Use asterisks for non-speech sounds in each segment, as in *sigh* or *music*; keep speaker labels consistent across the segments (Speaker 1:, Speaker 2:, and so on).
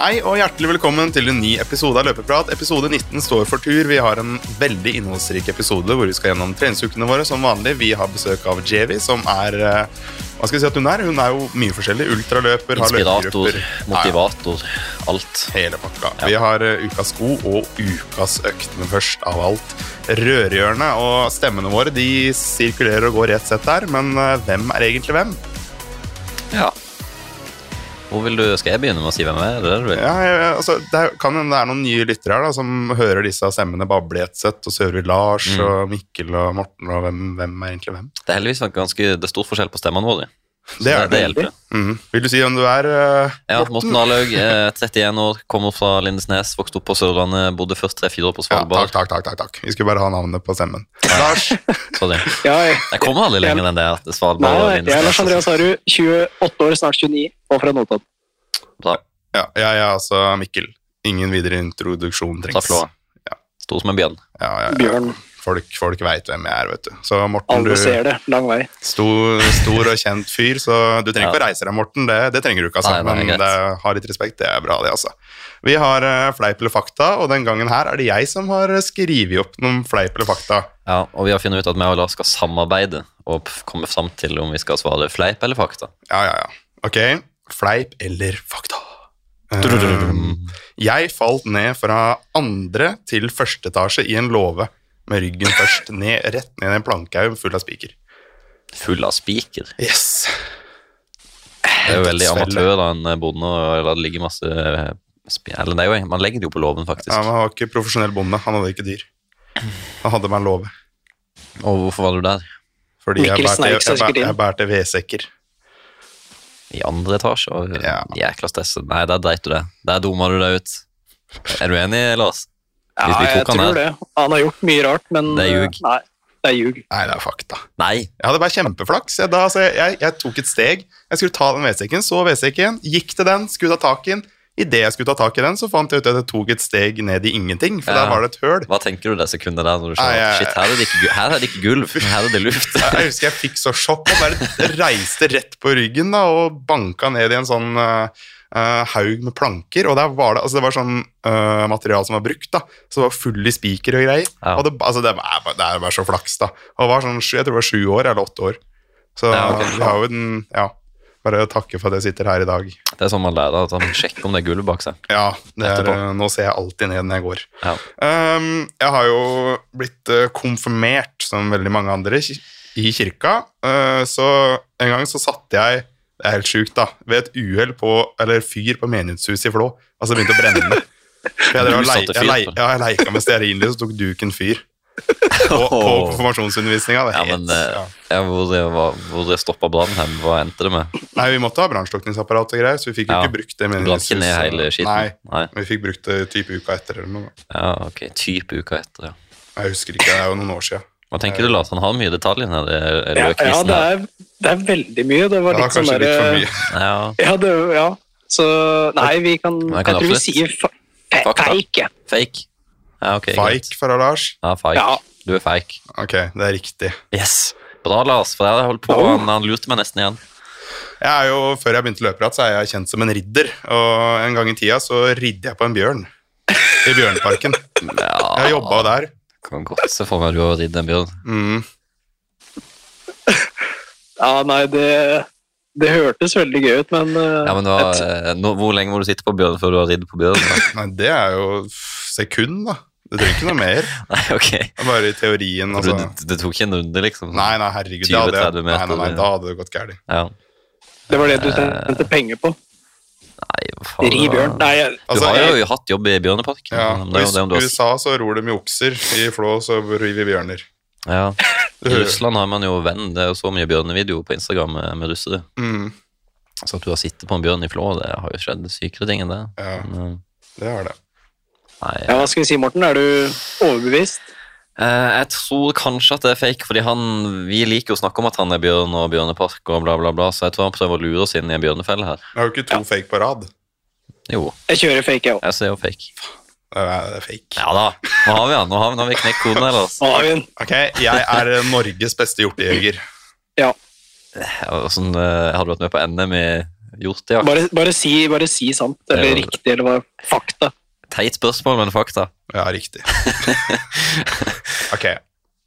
Speaker 1: Hei og hjertelig velkommen til en ny episode av Løpeprat. Episode 19 står for tur. Vi har en veldig innholdsrik episode hvor vi skal gjennom treningsukene våre som vanlig. Vi har besøk av Jevi, som er eh, Hva skal jeg si at hun er? Hun er jo mye forskjellig. Ultraløper, har
Speaker 2: Inspirator,
Speaker 1: løpegrupper. Ja, ja,
Speaker 2: motivator, alt.
Speaker 1: hele pakka. Vi har eh, ukas sko og ukas økt, men først av alt rørhjørnet. Og stemmene våre de sirkulerer og går i ett sett her, men eh, hvem er egentlig hvem?
Speaker 2: Hvor vil du, Skal jeg begynne med å si hvem jeg er?
Speaker 1: Ja, jeg, altså, det er, kan det er noen nye lyttere her da, som hører disse stemmene bable i ett sett, og så hører vi Lars
Speaker 2: Mm.
Speaker 1: og Mikkel og Morten, og hvem, hvem er egentlig hvem?
Speaker 2: Det er heldigvis ganske, det er stor forskjell på stemmene våre.
Speaker 1: Det er
Speaker 2: det, det hjelper.
Speaker 1: Mm. Vil du si hvem du er, Uh,
Speaker 2: Ja, Morten Arlaug, eh, 31 år, kommer fra Lindesnes, vokste opp på Sørlandet, bodde først tre-fire år på
Speaker 1: Ja, takk,
Speaker 2: Svalbard.
Speaker 1: takk, takk, takk, takk. Vi skulle bare ha navnet på stemmen. Lars,
Speaker 2: Sorry.
Speaker 3: Ja, jeg,
Speaker 2: Jeg kommer aldri lenger enn det. at det Svalbard
Speaker 3: nei,
Speaker 2: og
Speaker 3: Lindesnes. jeg er Lars Andreas Haru, 28 år, snart 29, og fra Notodden.
Speaker 2: Bra.
Speaker 1: ja, jeg er altså Mikkel. Ingen videre introduksjon
Speaker 2: Fra
Speaker 1: trengs.
Speaker 2: Flå.
Speaker 1: Ja.
Speaker 2: Stor som en bjørn.
Speaker 1: Ja, ja, ja.
Speaker 3: Bjørn.
Speaker 1: Folk, folk veit hvem jeg er, vet du. Så Morten, du
Speaker 3: Alle ser det. Lang vei.
Speaker 1: stor, stor og kjent fyr, så du trenger ikke å reise deg, Morten. Det, det trenger du ikke, altså.
Speaker 2: Nei, det er
Speaker 1: men det, ha litt respekt, det er bra, det, altså. Vi har uh, fleip eller fakta, og den gangen her er det jeg som har skrevet opp noen fleip eller fakta.
Speaker 2: Ja, og vi har funnet ut at vi og Lars skal samarbeide og komme fram til om vi skal svare fleip eller fakta.
Speaker 1: Ja, ja, ja. Ok, fleip eller fakta? Um, jeg falt ned fra andre til første etasje i en låve, med ryggen først ned, rett ned i en plankehaug full av spiker.
Speaker 2: Full av spiker.
Speaker 1: Yes.
Speaker 2: Det er jo veldig amatør da, en bonde, og det ligge masse eh, Eller det er jo, man legger det jo på låven, faktisk.
Speaker 1: Ja, han var ikke profesjonell bonde, han hadde ikke dyr. Han hadde meg en låve.
Speaker 2: Og hvorfor var du der?
Speaker 1: Fordi jeg bærte, jeg, bærte, jeg bærte vedsekker.
Speaker 2: I andre etasje? Og,
Speaker 1: Ja.
Speaker 2: Jækla stress. Nei, der dreit du det. Der dumma du deg ut. Er du enig, Lars?
Speaker 3: Ja,
Speaker 2: Hvis vi
Speaker 3: jeg
Speaker 2: tok han
Speaker 3: tror
Speaker 2: her.
Speaker 3: det. Han har gjort mye rart, men
Speaker 2: Det er ljug.
Speaker 3: Nei, det er ljug.
Speaker 1: Nei, det er fakta.
Speaker 2: Nei.
Speaker 1: Jeg hadde bare kjempeflaks. Jeg, da, altså, jeg, jeg, jeg tok et steg. Jeg skulle ta den vedsekken, så vedsekken, gikk til den, skulle ta tak i den. Idet jeg skulle ta tak i den, så fant jeg ut at jeg tok et steg ned i ingenting, for
Speaker 2: Ja.
Speaker 1: der var det et høl.
Speaker 2: Hva tenker du det sekundet der når du skjønner at shit, her er det ikke, her er det ikke gulv, her er det luft?
Speaker 1: Jeg, jeg husker jeg fikk så sjokk og bare reiste rett på ryggen da, og banka ned i en sånn eh, eh, haug med planker. Og der var det, altså det var sånn uh, materiale som var brukt, da, så det var full i spiker og greier.
Speaker 2: Ja.
Speaker 1: Og det, altså det, bare- det bare så flaks, da. Og var sånn, jeg tror det var sju år eller åtte år. Så
Speaker 2: Ja, okay.
Speaker 1: vi har jo den Ja. Bare takke for at jeg sitter her i dag.
Speaker 2: Det er sånn man lærer at man sjekker om det er gulvet bak seg.
Speaker 1: Ja, det er, eh, Nå ser jeg alltid ned når jeg går.
Speaker 2: Ja.
Speaker 1: Um, jeg har jo blitt eh, konfirmert, som veldig mange andre, i i kirka. Uh, så en gang så satte jeg Det er helt sjukt, da. Ved et uhell på Eller fyr på menighetshuset i Flå. Altså begynte å brenne. *laughs* Jeg, drev og lei, jeg, lei, ja, jeg leika med stearinlys, så tok duken fyr. På, på konfirmasjonsundervisninga. er
Speaker 2: Ja, men eh,
Speaker 1: ja.
Speaker 2: ja, hvor, det var- hvor det stoppa brannen hva endte det med?
Speaker 1: Nei, vi måtte ha brannslukningsapparat og greier, så vi fikk jo
Speaker 2: Ja.
Speaker 1: ikke brukt det
Speaker 2: Brant ikke ned hele skiten?
Speaker 1: Nei,
Speaker 2: Nei.
Speaker 1: vi fikk brukt det type uka etter eller noe.
Speaker 2: Ja, ok. Type uka etter, ja.
Speaker 1: Jeg husker ikke, det er jo noen år siden.
Speaker 2: Hva tenker du, Lars? Han har mye detaljer nedi Det er
Speaker 3: Ja,
Speaker 2: det
Speaker 3: ja det, er, det er veldig mye. Det var litt sånn derre.
Speaker 2: Ja, *laughs*
Speaker 3: Ja, det, ja. Så Nei, vi kan
Speaker 2: kan
Speaker 3: Jeg tror vi sier fa fake.
Speaker 2: fake. Ja, okay,
Speaker 1: fake fra Lars.
Speaker 2: Ja, fake.
Speaker 3: Ja.
Speaker 2: Du er fake.
Speaker 1: Ok, det er riktig.
Speaker 2: Yes. Bra, Lars, for jeg hadde holdt på,
Speaker 3: Oh.
Speaker 2: han, han lurte meg nesten igjen.
Speaker 1: Jeg er jo, Før jeg begynte løpeprat, så er jeg kjent som en ridder. Og en gang i tida så ridde jeg på en bjørn. I Bjørnparken. *laughs*
Speaker 2: Ja,
Speaker 1: Jeg jobba der.
Speaker 2: Kan godt se for meg du har ridd en bjørn.
Speaker 1: Mm. *laughs*
Speaker 3: Ja, nei, det Det hørtes veldig gøy ut, men eh,
Speaker 2: Ja, men det var,
Speaker 3: et-
Speaker 2: eh, nå, Hvor lenge må du sitte på bjørn før du har ridd på bjørn?
Speaker 1: Nei, det er jo sekund, da. Du trenger ikke noe mer. *laughs*
Speaker 2: Nei, ok.
Speaker 1: Bare i teorien. Altså.
Speaker 2: Det, det tok ikke en runde, liksom?
Speaker 1: Nei, nei, herregud. det hadde
Speaker 2: meter,
Speaker 1: nei, nei, nei, da hadde det gått galt.
Speaker 2: Ja.
Speaker 3: det var det du tjente penger på.
Speaker 2: Nei, faen.
Speaker 3: Ri bjørn. Nei, jeg-
Speaker 2: Du
Speaker 1: Altså,
Speaker 2: har
Speaker 1: jeg-
Speaker 2: jo hatt jobb i Bjørneparken.
Speaker 1: Ja,
Speaker 2: det
Speaker 1: I
Speaker 2: det har
Speaker 1: USA så ror de med okser. I Flå så rir vi bjørner.
Speaker 2: Ja. *laughs* I Russland har man jo venn. Det er jo så mye bjørnevideoer på Instagram med, med russere.
Speaker 1: Mm,
Speaker 2: Så at du har sittet på en bjørn i Flå, det har jo skjedd sykere ting enn det.
Speaker 1: ja,
Speaker 2: Men,
Speaker 1: det har det.
Speaker 2: Nei, nei,
Speaker 3: ja, hva skal vi si, Morten? Er du overbevist?
Speaker 2: Eh, jeg tror kanskje at det er fake, fordi han, vi liker jo å snakke om at han er bjørn og bjørnepark og bla, bla, bla, så jeg tror han prøver å lure oss inn i en bjørnefelle her.
Speaker 1: Jeg har jo ikke to fake på rad.
Speaker 2: Jo,
Speaker 3: Jeg kjører fake, jeg òg.
Speaker 2: jeg ser jo fake.
Speaker 1: Det er, er fake.
Speaker 2: Ja da, nå har vi han. Nå har vi, nå har vi knekt koden, her.
Speaker 3: Nå har vi en.
Speaker 1: Ok, jeg er Norges beste hjortejeger.
Speaker 3: Ja.
Speaker 2: Ja, Sånn, eh, har du vært med på NM i hjortejakt.
Speaker 3: Bare, bare, si, bare si sant, eller
Speaker 2: er jo-
Speaker 3: riktig, eller hva. Fakta.
Speaker 2: Teit spørsmål, men fakta.
Speaker 1: Ja, riktig. *laughs* ok,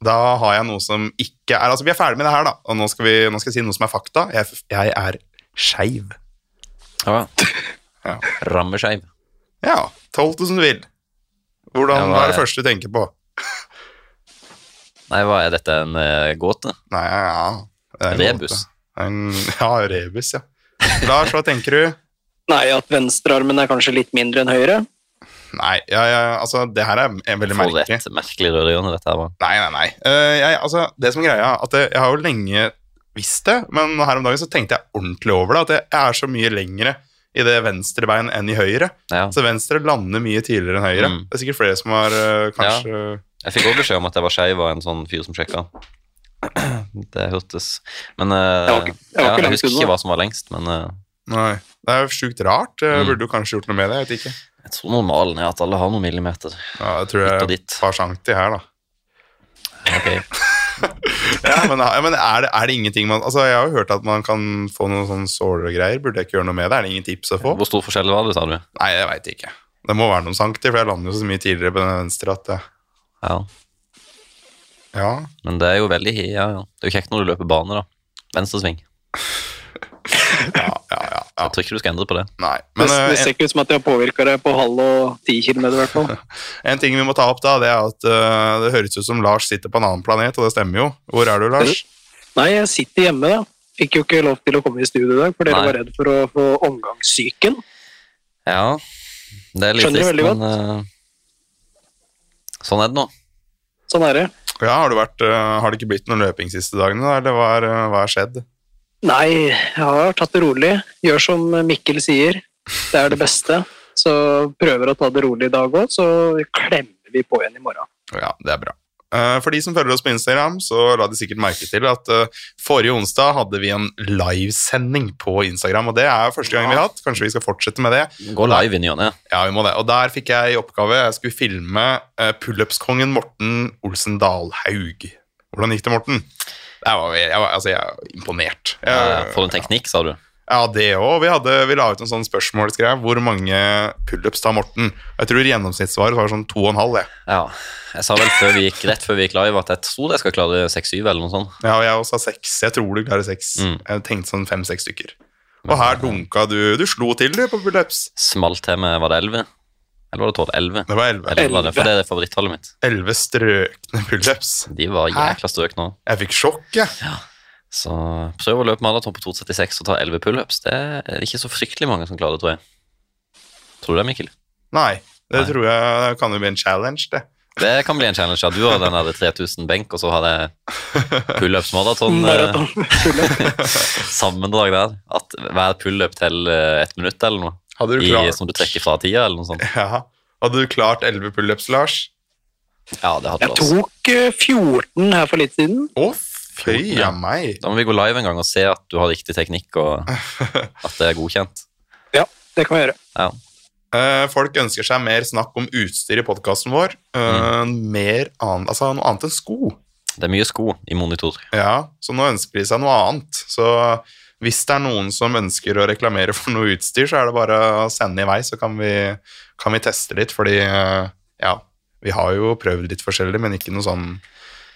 Speaker 1: da har jeg noe som ikke er Altså, vi er ferdig med det her, da. Og nå skal, vi, nå skal jeg si noe som er fakta. Jeg, jeg er skeiv.
Speaker 2: Ja. *laughs*
Speaker 1: Ja.
Speaker 2: Rammeskeiv.
Speaker 1: Ja, tolv som du vil. Hvordan,
Speaker 2: Ja, hva
Speaker 1: er det første du tenker på?
Speaker 2: Nei, hva er dette, en uh, gåte?
Speaker 1: Nei, ja det er en
Speaker 2: Rebus.
Speaker 1: En, ja, rebus, ja. Lars, hva tenker du?
Speaker 3: Nei, at venstrearmen er kanskje litt mindre enn høyre.
Speaker 1: Nei, ja, ja, altså, det her er er veldig merkelig.
Speaker 2: Får rett merkelig rørehjørne dette her Man.
Speaker 1: Nei, nei, nei. Uh, jeg, altså, det som er greia, at jeg, jeg har jo lenge visst det, men her om dagen så tenkte jeg ordentlig over det, at jeg, er så mye lengre i det venstre bein enn i høyre.
Speaker 2: Ja.
Speaker 1: Så venstre lander mye tidligere enn høyre.
Speaker 2: Mm.
Speaker 1: Det er sikkert flere som har uh, kanskje
Speaker 2: Jeg fikk òg beskjed om at jeg var skeiv av en sånn fyr som sjekka. *clears throat* Det hørtes Men uh,
Speaker 3: Jeg ikke- jeg
Speaker 2: ja, jeg husker ikke hva som var lengst, men uh,
Speaker 1: Nei. Det er jo sjukt rart. Jeg
Speaker 2: Mm.
Speaker 1: burde jo kanskje gjort noe med det. Jeg vet ikke.
Speaker 2: Jeg tror normalen er at alle har noen millimeter.
Speaker 1: Ja, jeg tror jeg er et par centi her, da.
Speaker 2: Ok. *laughs*
Speaker 1: Ja, men, ja, men er, det, er det ingenting man Altså, Jeg har jo hørt at man kan få noen sånne såler og greier. Burde jeg ikke gjøre noe med det? Er det ingen tips å få?
Speaker 2: Hvor stor forskjell var det, sa du?
Speaker 1: Nei, jeg veit ikke. Det må være noen centi, for jeg lander jo så mye tidligere på den venstre at det,
Speaker 2: Ja.
Speaker 1: Ja.
Speaker 2: Men det er jo veldig ja, ja. Det er jo kjekt når du løper bane, da. Venstresving. *laughs*
Speaker 1: Ja, ja, ja, ja.
Speaker 2: Jeg tror ikke du skal endre på det.
Speaker 1: Nei.
Speaker 3: Men, det,
Speaker 1: eh,
Speaker 3: det ser ikke ut som at de har påvirka det på halv og ti kilometer, i hvert fall. *laughs*
Speaker 1: En ting vi må ta opp, da, det er at uh, det høres ut som Lars sitter på en annen planet, og det stemmer jo. Hvor er du, Lars?
Speaker 3: Nei, jeg sitter hjemme, da. Fikk jo ikke lov til å komme i studio i dag, for dere
Speaker 2: Nei.
Speaker 3: var redd for å få omgangssyken.
Speaker 2: Ja, det er litt
Speaker 3: Skjønner
Speaker 2: trist, men uh, Sånn er det nå.
Speaker 3: Sånn er det.
Speaker 1: Ja, har, du vært, uh, har det ikke blitt noen løping siste dagene, da, eller hva hva er skjedd?
Speaker 3: Nei, jeg har tatt det rolig. Gjør som Mikkel sier. Det er det beste. Så prøver å ta det rolig i dag òg, så klemmer vi på igjen i morgen.
Speaker 1: Ja, det er bra. Eh, For de som følger oss på Instagram, så la de sikkert merke til at eh, forrige onsdag hadde vi en livesending på Instagram, og det er første gang vi har hatt. Kanskje vi skal fortsette med det?
Speaker 2: Gå live inn i hjørnet.
Speaker 1: Ja, vi må det. Og der fikk jeg i oppgave Jeg skulle filme uh, pullupskongen Morten Olsen Dalhaug. Hvordan gikk det, Morten? Jeg var, jeg var, altså, jeg er imponert. Jeg,
Speaker 2: Eh, For en teknikk, sa du.
Speaker 1: Ja, det òg. Vi, hadde- vi la ut en sånn spørsmålsgreie. Hvor mange pullups tar Morten? Jeg tror gjennomsnittssvaret var sånn to og en halv. Jeg.
Speaker 2: Ja. Jeg sa vel før vi gikk, rett før vi gikk live at jeg tror jeg skal klare 6-7 eller noe sånt.
Speaker 1: Ja, og jeg også har seks. Jeg tror du klarer seks.
Speaker 2: Mm.
Speaker 1: Jeg tenkte sånn fem-seks stykker. Og her dunka du Du slo til, du, på pullups.
Speaker 2: Smalt til med Var det 11? Eller var det 12? 11?
Speaker 1: Det var elleve.
Speaker 2: 11 var det, for det er favorittallet mitt.
Speaker 1: Elleve strøkne pullups.
Speaker 2: De var jækla strøk nå.
Speaker 1: Jeg fikk sjokk, jeg.
Speaker 2: Så prøv å løpe maraton på 2,36 og ta 11 pullups. Det er ikke så fryktelig mange som klarer det, tror jeg. Tror du det, Mikkel?
Speaker 1: Nei, det
Speaker 2: Nei.
Speaker 1: tror jeg kan jo bli en challenge, det.
Speaker 2: Det kan bli en challenge. Ja. Du har den der 3000 benk, og så har jeg pullups maraton. eh, *laughs* sammendrag der. At hver pullup til eh, ett minutt eller noe.
Speaker 1: Hadde du
Speaker 2: I, som du trekker fra tida, eller noe sånt. *laughs*
Speaker 1: Ja. Hadde du klart elleve pullups, Lars?
Speaker 2: Ja, det hadde
Speaker 3: Jeg
Speaker 2: også. Jeg
Speaker 3: tok eh, 14 her for litt siden.
Speaker 1: Å, fy
Speaker 2: Ja.
Speaker 1: meg.
Speaker 2: Da må vi gå live en gang og se at du har riktig teknikk, og *laughs* at det er godkjent.
Speaker 3: Ja, det kan vi gjøre.
Speaker 2: Ja.
Speaker 1: Eh, folk ønsker seg mer snakk om utstyr i podkasten vår. Mm. mer annet, altså noe annet enn sko.
Speaker 2: Det er mye sko i monitor.
Speaker 1: Ja, så nå ønsker de seg noe annet. Så hvis det er noen som ønsker å reklamere for noe utstyr, så er det bare å sende i vei, så kan vi, kan vi teste litt. Fordi eh, ja, vi har jo prøvd litt forskjellig, men ikke noe sånn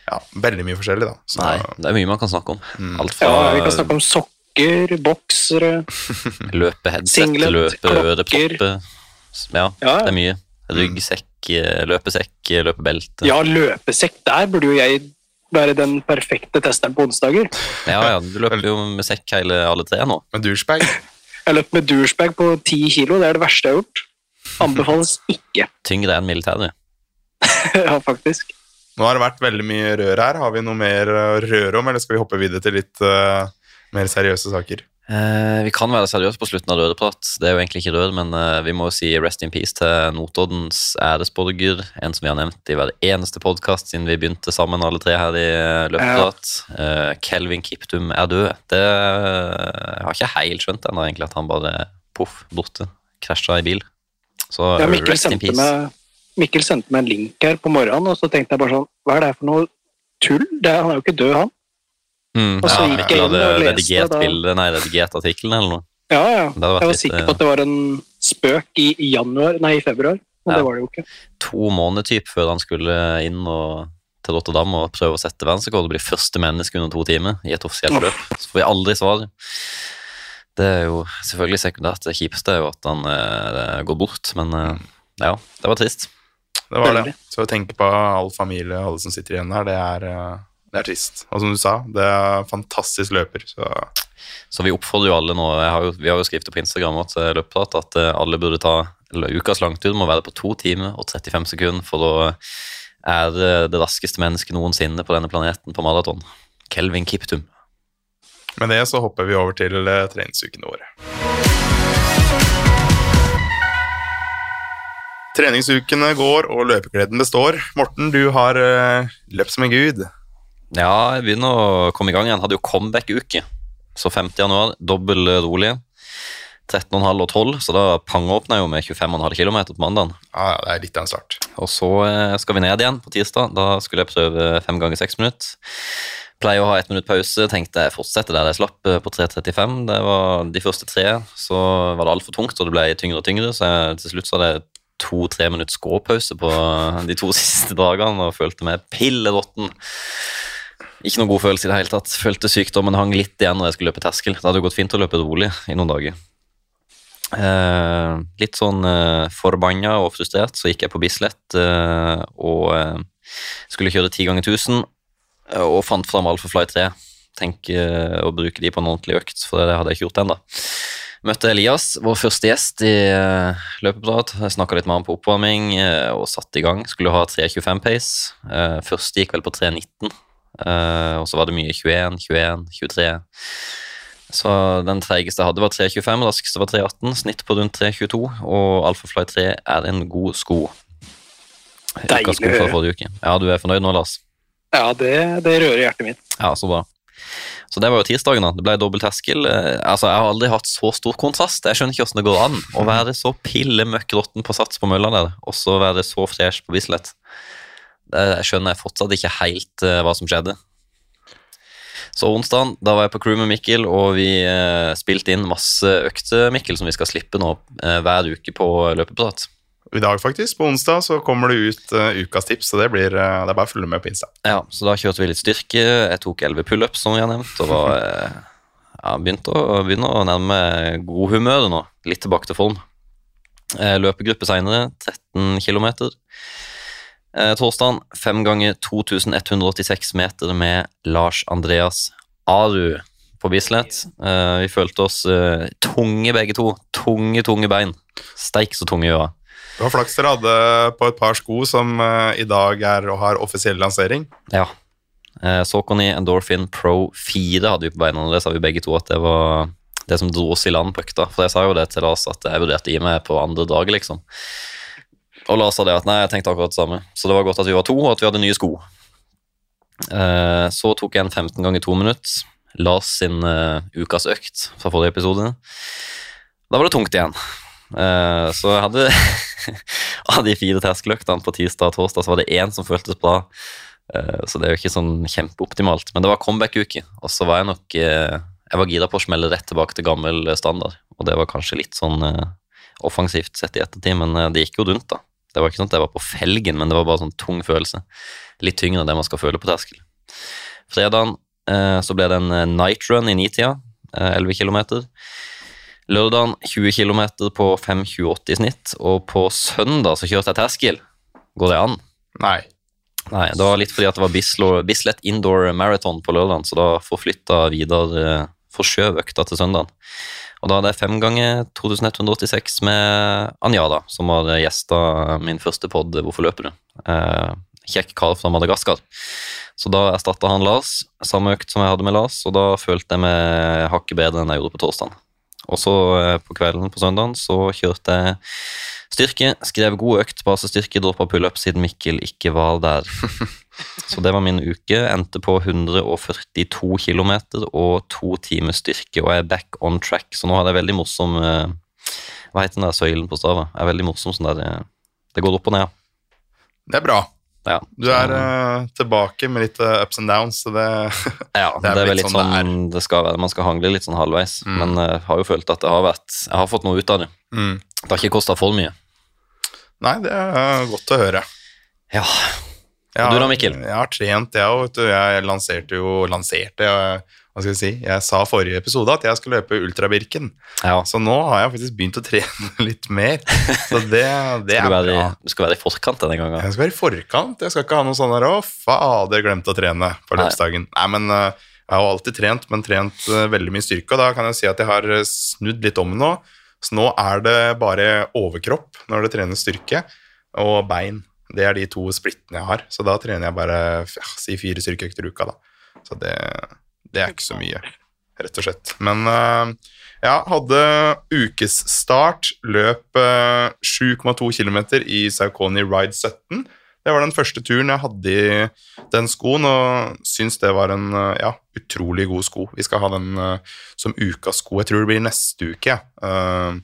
Speaker 1: ja, veldig mye forskjellig, da. Så,
Speaker 2: Nei, det er mye man kan snakke om.
Speaker 1: Mm.
Speaker 2: Alt
Speaker 3: Ja, vi kan snakke om sokker, boksere *laughs*
Speaker 2: løpeheadset,
Speaker 3: Singlet,
Speaker 2: løpeødepropper Ja,
Speaker 3: Ja,
Speaker 2: det er mye. Ryggsekk, eh, løpesekk, løpebelte.
Speaker 3: ja, løpesekk. Der burde jo jeg være den perfekte testeren på onsdager.
Speaker 2: Ja, ja, du løper jo med sekk hele alle tre nå.
Speaker 1: med douchebag. *laughs*
Speaker 3: Jeg løp med douchebag på 10 kilo. Det er det verste jeg har gjort. Anbefales ikke. *laughs*
Speaker 2: Tyngre enn militæret.
Speaker 3: ja, faktisk.
Speaker 1: Nå har det vært veldig mye rør her. Har vi noe mer å røre om, eller skal vi hoppe videre til litt uh, mer seriøse saker?
Speaker 2: Eh, vi kan være seriøse på slutten av Rødeprat. Det er jo egentlig ikke rør, men eh, vi må jo si rest in peace til Notoddens æresborger. En som vi har nevnt i hver eneste podkast siden vi begynte sammen alle tre her i eh, Løpeprat. Eh, Kelvin Kiptum er død. Det eh, jeg har ikke helt skjønt ennå, egentlig, at han bare poff, borte. Krasja i bil. Så
Speaker 3: Ja, Mikkel,
Speaker 2: rest in peace.
Speaker 3: meg, Mikkel sendte meg en link her på morgenen, og så tenkte jeg bare sånn Hva er det her for noe tull? Det han er jo ikke død, han.
Speaker 2: Mm,
Speaker 3: Og så
Speaker 2: ja,
Speaker 3: gikk jeg inn og leste
Speaker 2: bildet, nei, redigert artikkelen eller noe.
Speaker 3: Ja, ja. Jeg var
Speaker 2: litt,
Speaker 3: sikker
Speaker 2: eh,
Speaker 3: på at det var en spøk i, i januar, nei, i februar. Men
Speaker 2: Ja.
Speaker 3: det var det jo ikke.
Speaker 2: To måneder typ før han skulle inn og, til Rotterdam og prøve å sette verdensrekord og bli første menneske under to timer i et offisielt løp. Så får vi aldri svar. Det er jo selvfølgelig sekundært. Det kjipeste er jo at han eh, går bort, men eh, ja, det var trist.
Speaker 1: Det var det. Så å tenke på all familie og alle som sitter igjen her, det er, eh, det er trist. Og som du sa, det er fantastisk løper. Så
Speaker 2: Så vi oppfordrer jo alle nå, har jo, vi har jo skrevet på Instagram at, løpet, at eh, alle burde ta ukas langtur må være på to timer og 35 sekunder for å ære det raskeste mennesket noensinne på denne planeten på maraton. Kelvin Kiptum.
Speaker 1: med det så hopper vi over til eh, treningsukene våre. Treningsukene går, og løpegleden består. Morten, du har eh, løpt som en gud.
Speaker 2: Ja, jeg begynner å komme i gang igjen. Hadde jo comeback-uke. Så 5. januar, dobbel rolig. 13,5 og 12, så da pangåpna jeg jo med 25,5 km på mandagen.
Speaker 1: Ja, det er litt av en start.
Speaker 2: Og så eh, skal vi ned igjen på tirsdag. Da skulle jeg prøve fem ganger seks minutter. Pleier å ha ett minutt pause. Tenkte jeg fortsetter der jeg slapp eh, på 3.35. Det var De første tre så var det altfor tungt, og det ble tyngre og tyngre, så jeg, til slutt så hadde jeg to-tre minutts gåpause på de to *laughs* siste dagene og følte meg pilleråtten. Ikke noen god følelse i det hele tatt. Følte sykdommen hang litt igjen når jeg skulle løpe terskel. Det hadde jo gått fint å løpe rolig i noen dager. Eh, litt sånn eh, forbanna og frustrert, så gikk jeg på Bislett eh, og eh, skulle kjøre 10 ganger 1000 eh, og fant fram Alphafly 3. Tenk eh, å bruke de på en ordentlig økt, for det hadde jeg ikke gjort ennå. Møtte Elias, vår første gjest i løpeprat. Snakka litt med han på oppvarming og satte i gang. Skulle ha 3.25 pace. Første gikk vel på 3.19, eh, og så var det mye 21, 21, 23. Så den treigeste jeg hadde, var 3.25, raskeste var 3.18, snitt på rundt 3.22, og Alphafly 3 er en god sko.
Speaker 3: Deilig
Speaker 2: sko fra forrige uke. Ja, du er fornøyd nå, Lars?
Speaker 3: Ja, det, det rører hjertet mitt.
Speaker 2: Ja, så bra. Så det var jo tirsdagen, da. Det ble dobbel terskel. Eh, altså, Jeg har aldri hatt så stor kontrast. Jeg skjønner ikke hvordan det går an å være så pille møkk råtten på Sats på mølla der, og så være så fresh på Bislett. Jeg skjønner jeg fortsatt ikke helt eh, hva som skjedde. Så onsdag, da var jeg på crew med Mikkel, og vi eh, spilte inn masse økter, Mikkel, som vi skal slippe nå eh, hver uke på løpeprat.
Speaker 1: I dag, faktisk, på onsdag, så kommer det ut eh, ukas tips, så det, blir, eh, det er bare å følge med på Insta.
Speaker 2: Ja, så da kjørte vi litt styrke. Jeg tok 11 pullups, som vi har nevnt, og var, eh, ja, begynte, å, begynner å nærme godhumøret nå. Litt tilbake til form. Løpegruppe seinere, 13 km. Eh, torsdagen, fem ganger 2186 meter med Lars Andreas Aru på Bislett. Eh, vi følte oss eh, tunge begge to. Tunge, tunge bein. Steik så tunge vi var.
Speaker 1: Det var flaks dere hadde på et par sko som eh, i dag er og har offisiell lansering.
Speaker 2: Ja. Eh, Saucony Endorphin Pro 4 hadde vi på beina, og det sa vi begge to at det var det som dro oss i land på økta. For jeg sa jo det til Lars at jeg vurderte å gi meg på andre dag, liksom. Og Lars sa det at nei, jeg tenkte akkurat det samme. Så det var godt at vi var to, og at vi hadde nye sko. Eh, så tok jeg en 15 ganger 2 minutter. Lars sin eh, ukas økt fra forrige episode. Da var det tungt igjen. Eh, så jeg hadde *laughs* av de fire terskeløktene på tirsdag og torsdag, så var det én som føltes bra. Eh, Så det er jo ikke sånn kjempeoptimalt. Men det var comeback-uke, og så var jeg nok eh, Jeg var gira på å smelle rett tilbake til gammel standard. Og det var kanskje litt sånn eh, offensivt sett i ettertid, men det gikk jo rundt, da. Det var ikke sånn at jeg var på felgen, men det var bare sånn tung følelse. Litt tyngre enn det man skal føle på terskel. Fredagen eh, så ble det en eh, night run i nitida, eh, 11 km. Lørdagen 20 km på 5.28 i snitt, og på søndag så kjørte jeg terskel. Går det an?
Speaker 1: Nei.
Speaker 2: Nei, det var litt fordi at det var Bislo- Bislett Indoor Marathon på lørdagen, så da forflytta Vidar eh, forskjøv økta til søndagen. Og da hadde jeg fem ganger 2186 med Anjada, som var gjesta min første pod, Hvorfor løper du? Eh, kjekk kar fra Madagaskar. Så da erstatta han Lars, samme økt som jeg hadde med Lars, og da følte jeg meg hakket bedre enn jeg gjorde på torsdagen. Og så eh, på kvelden på søndagen så kjørte jeg styrke, skrev god økt, basestyrke, droppa pullup siden Mikkel ikke var der. *laughs* Så det var min uke. Endte på 142 km og to timer styrke, og jeg er back on track. Så nå har jeg veldig morsom eh, Hva heter den der søylen på stavet? Jeg er veldig morsom sånn der eh, Det går opp og ned.
Speaker 1: Det er bra.
Speaker 2: Ja,
Speaker 1: Du er uh, tilbake med litt uh, ups and downs, så det *laughs*
Speaker 2: ja,
Speaker 1: det
Speaker 2: det
Speaker 1: er
Speaker 2: er, vel
Speaker 1: litt
Speaker 2: litt
Speaker 1: sånn
Speaker 2: sånn
Speaker 1: det
Speaker 2: det, skal være. Man skal hangle litt sånn halvveis.
Speaker 1: Mm.
Speaker 2: Men jeg har jo følt at det har vært Jeg har fått noe ut av det.
Speaker 1: mm.
Speaker 2: Det har ikke kosta for mye.
Speaker 1: Nei, det er godt å høre.
Speaker 2: Ja.
Speaker 1: Jeg
Speaker 2: Og du da, Mikkel?
Speaker 1: Jeg har trent, jeg òg. Jeg lanserte jo Lanserte, jeg, hva skal jeg si Jeg sa forrige episode at jeg skulle løpe Ultrabirken.
Speaker 2: ja.
Speaker 1: Så nå har jeg faktisk begynt å trene *laughs* litt mer. Så det, det er bra.
Speaker 2: du skal være i forkant denne gangen.
Speaker 1: Jeg skal være i forkant. Jeg skal ikke ha noe sånn der 'Å, fader, glemte å trene' på løpsdagen. Nei, men eh, jeg har alltid trent, men trent eh, veldig mye styrke. Og da kan jeg si at jeg har eh, snudd litt om nå. Så nå er det bare overkropp når det trenes styrke, og bein. Det er de to splittene jeg har. Så da trener jeg bare ja, si fire styrkeøkter i uka, da. Så det, det er ikke så mye, rett og slett. Men uh, ja, hadde ukesstart, løp uh, 7,2 km i Saucony Ride 17. Det var den første turen jeg hadde i den skoen, og syns det var en uh, ja, utrolig god sko. Vi skal ha den eh, som ukas sko. Jeg tror det blir neste uke. ja.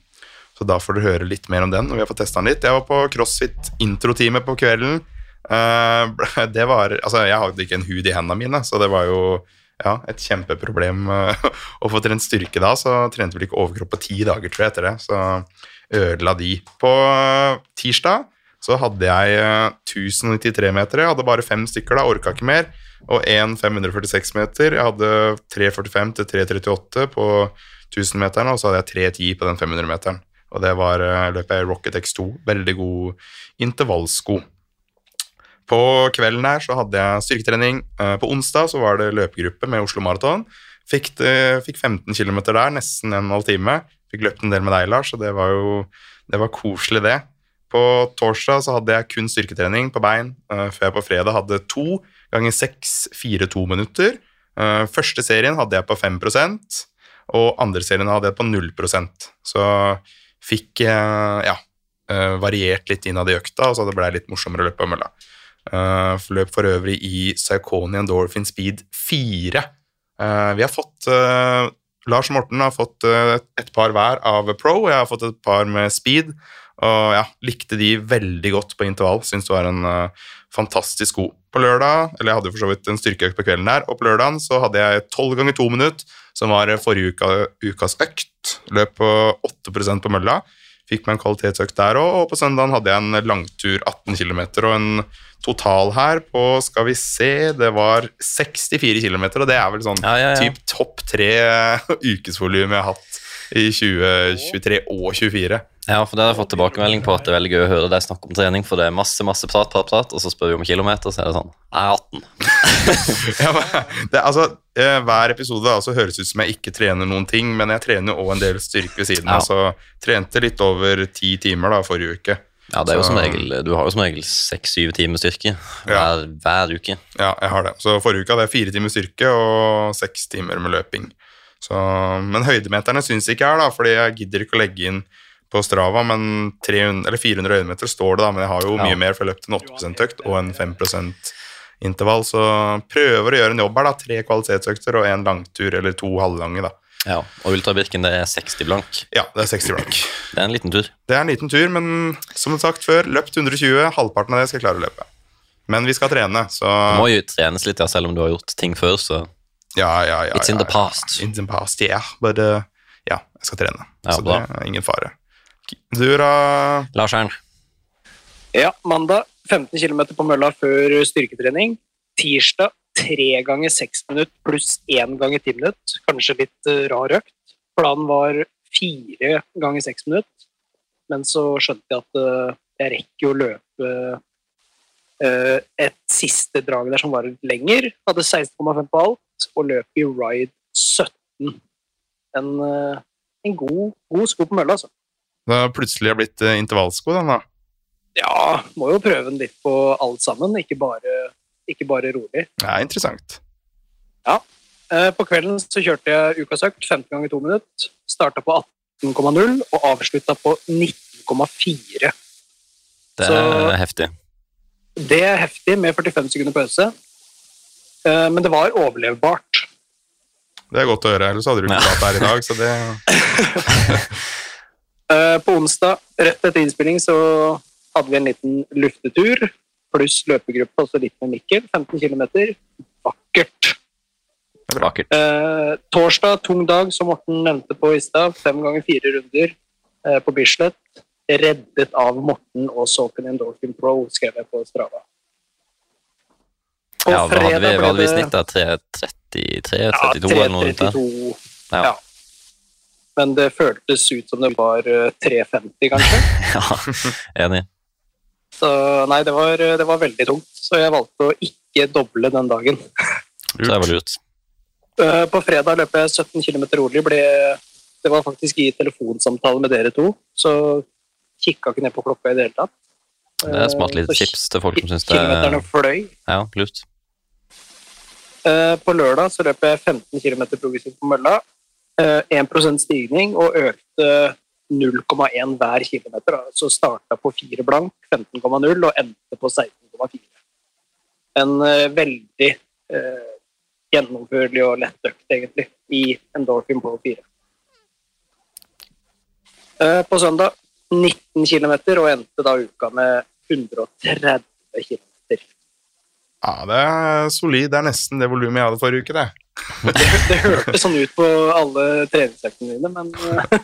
Speaker 1: Så da får dere høre litt mer om den, og vi har fått testa den litt. Jeg var på CrossFit introtime på kvelden. *laughs* Det var Altså, jeg hadde ikke en hud i hendene mine, så det var jo ja, et kjempeproblem eh, *laughs* å få trent styrke da. Så trente vel ikke overkropp på ti dager, tror jeg, etter det. Så ødela de. På eh, tirsdag så hadde jeg eh, 1093 meter. Jeg hadde bare fem stykker da, orka ikke mer. Og en 546 meter. Jeg hadde 345 til 338 på 1000-meteren, og så hadde jeg 310 på den 500-meteren. Og det var eh, løpet jeg Rocket X2. Veldig god intervallsko. På kvelden her så hadde jeg styrketrening. Eh, På onsdag så var det løpegruppe med Oslo Maraton. Fikk, fikk 15 km der, nesten en halv time. Fikk løpt en del med deg, Lars, og det var jo det var koselig, det. På torsdag så hadde jeg kun styrketrening på bein, eh, før jeg på fredag hadde to ganger seks, fire to minutter. Eh, første serien hadde jeg på 5% og andre serien hadde jeg på 0% Så fikk jeg ja, eh, variert litt innad i økta, og så det ble litt morsommere å løpe på mølla. Uh, løp for øvrig i Saucony Endorphin Speed 4. Uh, vi har fått uh, Lars Morten har fått eh, et par hver av Pro, og jeg har fått et par med Speed. Og ja, likte de veldig godt på intervall. Syns det var en eh, fantastisk god. På lørdag, eller jeg hadde for så vidt en styrkeøkt på kvelden der, og på lørdagen så hadde jeg 12 ganger 2 minutter, som var eh, forrige uka, ukas økt. Løp på 8 på mølla. Fikk meg en kvalitetsøkt der òg, og på søndagen hadde jeg en langtur 18 km og en total her på, skal vi se, det var 64 km, og det er vel sånn
Speaker 2: Ja, ja, ja.
Speaker 1: typ topp tre *laughs* ukesvolum jeg har hatt i 2023 og 2024.
Speaker 2: Ja, for det har jeg fått tilbakemelding på at det er veldig gøy å høre deg snakke om trening, for det er masse masse prat, prat, prat, og så spør vi om kilometer, så er det sånn Jeg er 18. *laughs*
Speaker 1: Ja, det, altså, eh, hver episode altså, høres ut som jeg ikke trener noen ting, men jeg trener jo også en del styrke ved siden
Speaker 2: Ja.
Speaker 1: av. Så trente litt over ti timer da, forrige uke.
Speaker 2: Ja, det er jo som regel, Du har jo som regel seks-syv timer styrke hver, hver uke.
Speaker 1: Ja, jeg har det. Så forrige uke hadde jeg fire timer styrke og seks timer med løping. Så, men høydemeterne syns ikke jeg er, da, fordi jeg gidder ikke å legge inn på Strava, men 300, eller 400 høydemeter står det, da, men jeg har jo
Speaker 2: Ja.
Speaker 1: mye mer, for jeg løpte en 8 %-økt og en 5% intervall, så prøver å gjøre en jobb her, da. Tre kvalitetsøkter og en langtur, eller to halvlange, da.
Speaker 2: Ja, Og Ultrabirken det er 60 blank.
Speaker 1: Ja, det er 60 blank.
Speaker 2: Det er en liten tur.
Speaker 1: Det er en liten tur, men som sagt før, løpt 120, halvparten av det skal jeg klare å løpe. Men vi skal trene, så
Speaker 2: Det må jo trenes litt, ja, selv om du har gjort ting før, så
Speaker 1: Ja, ja, ja.
Speaker 2: It's in
Speaker 1: ja,
Speaker 2: the
Speaker 1: past.
Speaker 2: past.
Speaker 1: In the past, yeah. But uh, ja, jeg skal trene.
Speaker 2: Ja,
Speaker 1: så
Speaker 2: bra.
Speaker 1: det er ingen fare. Du da?
Speaker 2: Lars Ern.
Speaker 3: Ja, mandag 15 km på mølla før styrketrening. Tirsdag tre ganger seks minutter pluss én ganger ti minutter. Kanskje litt eh, rar økt. Planen var fire ganger seks minutter, men så skjønte jeg at eh, jeg rekker å løpe eh, et siste drag der som var litt lenger. Hadde 16,5 på alt, og løp i ride 17. En, eh, en god, god sko på mølla, altså.
Speaker 1: Det har plutselig blitt uh, intervallsko, den da.
Speaker 3: Ja, må jo prøve den litt på alt sammen, ikke bare, ikke bare rolig.
Speaker 1: Det er interessant.
Speaker 3: Ja. På kvelden så kjørte jeg ukas økt 15 ganger 2 minutter. Starta på 18,0 og avslutta på 19,4.
Speaker 2: Det
Speaker 3: Så-
Speaker 2: er heftig.
Speaker 3: Det er heftig med 45 sekunder pause, Eh, men det var overlevbart.
Speaker 1: Det er godt å høre, ellers hadde du ikke vært her i dag. Så det, *laughs*
Speaker 3: Eh, På onsdag, rett etter innspilling, så hadde vi en liten luftetur. pluss løpegruppe, altså litt med Mikkel. 15 km. Vakkert.
Speaker 2: Vakkert.
Speaker 3: Eh, torsdag, tung dag, som Morten nevnte på i stad. Fem ganger fire runder eh, på Bislett. Reddet av Morten og Saucon Endorphin Pro, skrev jeg på Strava.
Speaker 2: Ja, hva hadde vi, hva hadde vi snitt? da? 3.33?
Speaker 3: Ja,
Speaker 2: 32 eller noe
Speaker 3: sånt?
Speaker 2: Ja.
Speaker 3: Ja. Men det føltes ut som det var eh, 3.50, kanskje. *laughs*
Speaker 2: ja, enig.
Speaker 3: Så nei, det var, det var veldig tungt. Så jeg valgte å ikke doble den dagen.
Speaker 2: Så det var lurt.
Speaker 3: Eh, På fredag løp jeg 17 km rolig. Ble, det var faktisk i telefonsamtale med dere to, så kikka ikke ned på klokka i det hele tatt.
Speaker 2: Det er smart lite
Speaker 3: Eh,
Speaker 2: tips til folk som syns det
Speaker 3: Kilometerne
Speaker 2: er
Speaker 3: fløy.
Speaker 2: ja, lurt.
Speaker 3: Eh, På lørdag så løp jeg 15 km progressivt på mølla. Eh, 1% stigning og økte 0,1 hver kilometer. Så starta på 4 blank, 15,0 og endte på 16,4. En eh, veldig eh, gjennomførlig og lett økt, egentlig, i Endorphin på 4. Eh, på søndag 19 km og endte da uka med 130 km.
Speaker 1: Ja, det er solid. Det er nesten det volumet jeg hadde forrige uke, det.
Speaker 3: Det, det hørtes sånn ut på alle treningsøktene dine, men Ja, *laughs*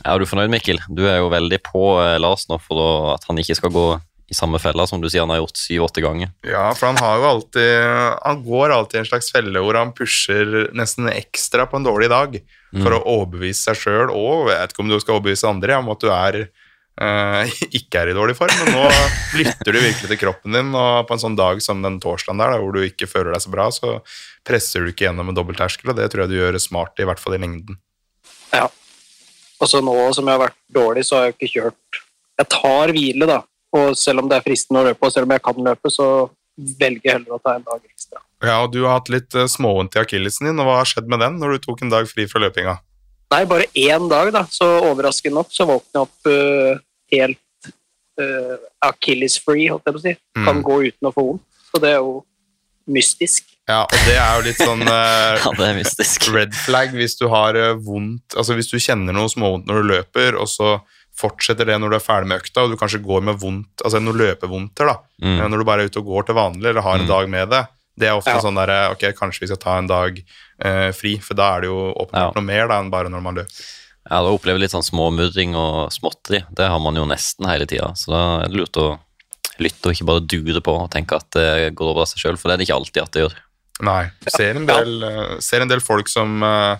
Speaker 2: Ja, Er du fornøyd, Mikkel? Du er jo veldig på eh, Lars nå for at han ikke skal gå i samme fella som du sier han har gjort syv-åtte ganger.
Speaker 1: Ja, for han har jo alltid Han går alltid i en slags felle hvor han pusher nesten ekstra på en dårlig dag for å overbevise seg sjøl og jeg vet ikke om du skal overbevise andre om at du er eh, *laughs* ikke er i dårlig form, men nå *laughs* lytter du virkelig til kroppen din, og på en sånn dag som den torsdagen der, hvor du ikke føler deg så bra, så presser du ikke gjennom en dobbeltterskel, og det tror jeg du gjør smart, i hvert fall i lengden.
Speaker 3: ja. Og så nå som jeg har vært dårlig, så har jeg ikke kjørt Jeg tar hvile, da. Og selv om det er fristende å løpe, og selv om jeg kan løpe, så velger jeg heller å ta en dag ekstra.
Speaker 1: Ja, og du har hatt litt uh, småvondt i akillesen din, og hva har skjedd med den når du tok en dag fri fra løpinga?
Speaker 3: Nei, bare én dag, da. Så overraskende nok så våkner jeg opp uh, helt uh, Achilles-free, holdt jeg på å si. Kan
Speaker 1: Mm.
Speaker 3: gå uten å få vondt. Så det er jo mystisk.
Speaker 1: Ja, og det er jo litt sånn uh, *laughs*
Speaker 2: Ja, det er mystisk.
Speaker 1: red flag hvis du har vondt Altså hvis du kjenner noe småvondt når du løper, og så fortsetter det når du er ferdig med økta, og du kanskje går med vondt Altså noen løpevondter, da.
Speaker 2: Mm.
Speaker 1: Når du bare er ute og går til vanlig, eller har en
Speaker 2: Mm.
Speaker 1: dag med det. Det er ofte
Speaker 3: Ja.
Speaker 1: sånn der Ok, kanskje vi skal ta en dag eh, fri, for da er det jo åpenbart
Speaker 2: Ja.
Speaker 1: noe mer da enn bare når man løper.
Speaker 2: Ja, da opplever litt sånn småmurring og småtteri. Det har man jo nesten hele tida. Så da er det lurt å lytte og ikke bare dure på og tenke at det går over av seg sjøl, for det er det ikke alltid at det gjør.
Speaker 1: Nei. Ser en del, eh, ser en del folk som uh,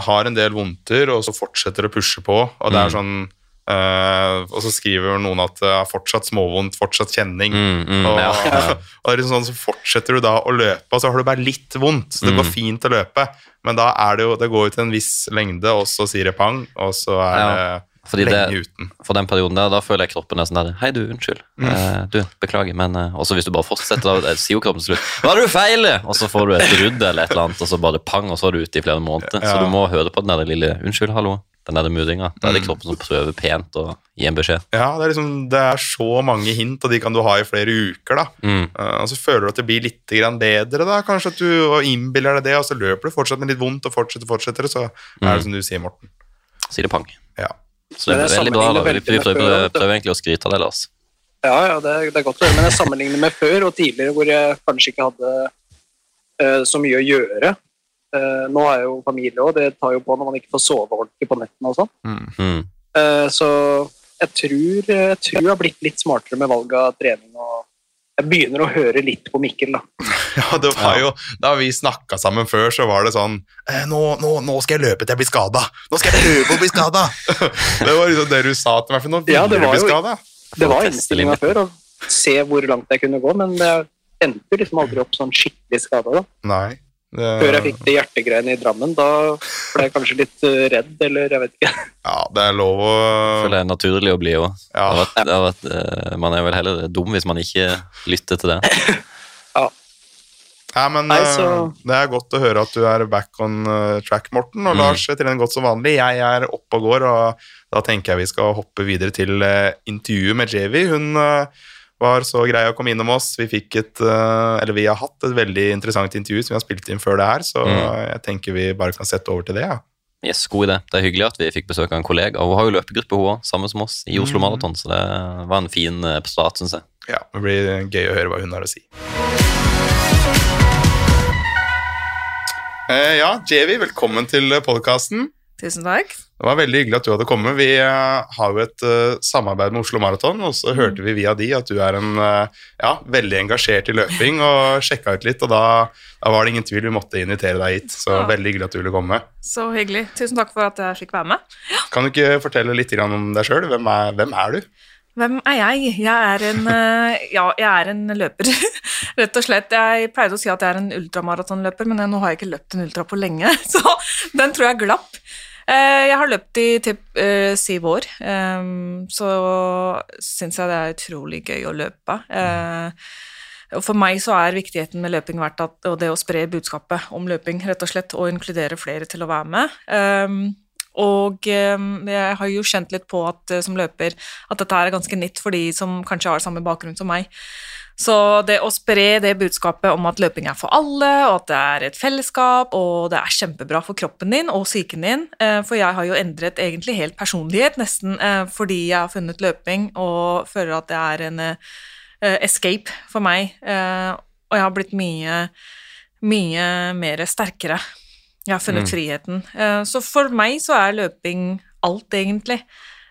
Speaker 1: har en del vondter, og så fortsetter å pushe på, og det er
Speaker 2: Mm.
Speaker 1: sånn eh, Og så skriver noen at det er fortsatt småvondt, fortsatt kjenning.
Speaker 2: Mm, mm,
Speaker 1: og,
Speaker 2: ja. *laughs*
Speaker 1: og det er sånn, så fortsetter du da å løpe, og så har du bare litt vondt. Så det går
Speaker 2: Mm.
Speaker 1: fint å løpe, men da er det jo Det går jo til en viss lengde, og så sier det pang, og så er
Speaker 2: Ja, Fordi
Speaker 1: lenge
Speaker 2: det,
Speaker 1: uten.
Speaker 2: for den perioden der, da føler jeg kroppen er sånn der Hei, du, unnskyld.
Speaker 1: Mm.
Speaker 2: Uh, du, beklager, men uh, Og så hvis du bare fortsetter, da eh, sier jo kroppen til slutt Hva er det du feiler? Og så får du et brudd eller et eller annet, og så bare pang, og så er du ute i flere måneder. Så du må høre på den der lille Unnskyld, hallo. Den der mudringa. Da er det
Speaker 1: Mm.
Speaker 2: kroppen som prøver pent å gi en beskjed.
Speaker 1: Ja, det er liksom Det er så mange hint, og de kan du ha i flere uker, da.
Speaker 2: Mm.
Speaker 1: Uh, og så føler du at det blir litt grann bedre, da. Kanskje at du innbiller deg det, og så løper du fortsatt med litt vondt, og fortsetter, og fortsetter, så er
Speaker 2: Mm.
Speaker 1: det som du sier, Morten.
Speaker 2: Sier det pang.
Speaker 1: Ja.
Speaker 2: Så det
Speaker 3: Men
Speaker 2: er veldig bra. da. Vi, prøver, prøver egentlig å skryte av det, Lars.
Speaker 3: Ja, ja, det er, det er godt å høre, men jeg sammenligner med før og tidligere, hvor jeg kanskje ikke hadde uh, så mye å gjøre. Eh, nå har jeg jo familie òg, det tar jo på når man ikke får sove ordentlig på nettene og sånn.
Speaker 2: Mm.
Speaker 3: Eh, så jeg tror, jeg tror jeg har blitt litt smartere med valg av trening. og Jeg begynner å høre litt på Mikkel, da. *laughs*
Speaker 1: Ja, det var jo Da vi snakka sammen før, så var det sånn eh, nå, nå, 'Nå skal jeg løpe til jeg blir skada! Nå skal jeg løpe å bli skada!' *laughs* det var liksom det du sa til meg, for nå vil
Speaker 3: Ja, det
Speaker 1: du
Speaker 3: var
Speaker 1: bli
Speaker 3: jo-
Speaker 1: skada.
Speaker 3: Det var innstillinga før, å se hvor langt jeg kunne gå, men jeg endte liksom aldri opp sånn skikkelig skada. da.
Speaker 1: Nei. Det,
Speaker 3: Før jeg fikk de hjertegreiene i Drammen, da ble jeg kanskje litt eh, redd, eller jeg vet ikke. *laughs*
Speaker 1: Ja, det er lov å
Speaker 2: føler det er naturlig å bli òg.
Speaker 1: ja.
Speaker 2: Man er vel heller dum hvis man ikke lytter til det. *laughs*
Speaker 1: Nei, men
Speaker 3: Nei,
Speaker 1: eh,
Speaker 3: så-
Speaker 1: Det er godt å høre at du er back on eh, track, Morten. Og
Speaker 2: Mm.
Speaker 1: Lars trener godt som vanlig. Jeg er oppe og går, og da tenker jeg vi skal hoppe videre til eh, intervjuet med Javi. Hun eh, var så grei å komme innom oss. Vi fikk et eh, Eller vi har hatt et veldig interessant intervju som vi har spilt inn før det her, så
Speaker 2: Mm.
Speaker 1: jeg tenker vi bare kan sette over til det. Ja.
Speaker 2: Yes, god idé. Det er hyggelig at vi fikk besøk av en kollega. Hun har jo løpegruppe, hun òg, sammen som oss, i Oslo
Speaker 1: Mm.
Speaker 2: Maraton, så det var en fin eh, start, syns jeg.
Speaker 1: Ja, Det blir gøy å høre hva hun har å si. Eh, ja, Jevi, velkommen til podkasten.
Speaker 4: Tusen takk.
Speaker 1: Det var veldig hyggelig at du hadde kommet. Vi eh, har jo et uh, samarbeid med Oslo Maraton, og så hørte vi via de at du er en uh, ja, veldig engasjert i løping, og sjekka ut litt, og da, da var det ingen tvil, vi måtte invitere deg hit. Så
Speaker 4: Ja.
Speaker 1: veldig hyggelig at du ville komme.
Speaker 4: Så hyggelig. Tusen takk for at jeg fikk være med.
Speaker 1: Kan du ikke fortelle litt om deg sjøl? Hvem, hvem er du?
Speaker 4: Hvem er jeg? Jeg er en, ja, jeg er en løper, *laughs* rett og slett. Jeg pleide å si at jeg er en ultramaratonløper, men nå har jeg ikke løpt en ultra på lenge, *laughs* så den tror jeg glapp. Eh, Jeg har løpt i typ uh, syv år, um, så syns jeg det er utrolig gøy å løpe. Uh, og For meg så er viktigheten med løping vært at, og det å spre budskapet om løping, rett og slett, og inkludere flere til å være med. Um, og jeg har jo kjent litt på at som løper at dette er ganske nytt for de som kanskje har samme bakgrunn som meg. Så det å spre det budskapet om at løping er for alle, og at det er et fellesskap, og det er kjempebra for kroppen din og psyken din, eh, for jeg har jo endret egentlig helt personlighet nesten eh, fordi jeg har funnet løping og føler at det er en eh, escape for meg, og jeg har blitt mye, mye mer sterkere. Jeg har funnet
Speaker 2: Mm.
Speaker 4: friheten. Så for meg så er løping alt, egentlig.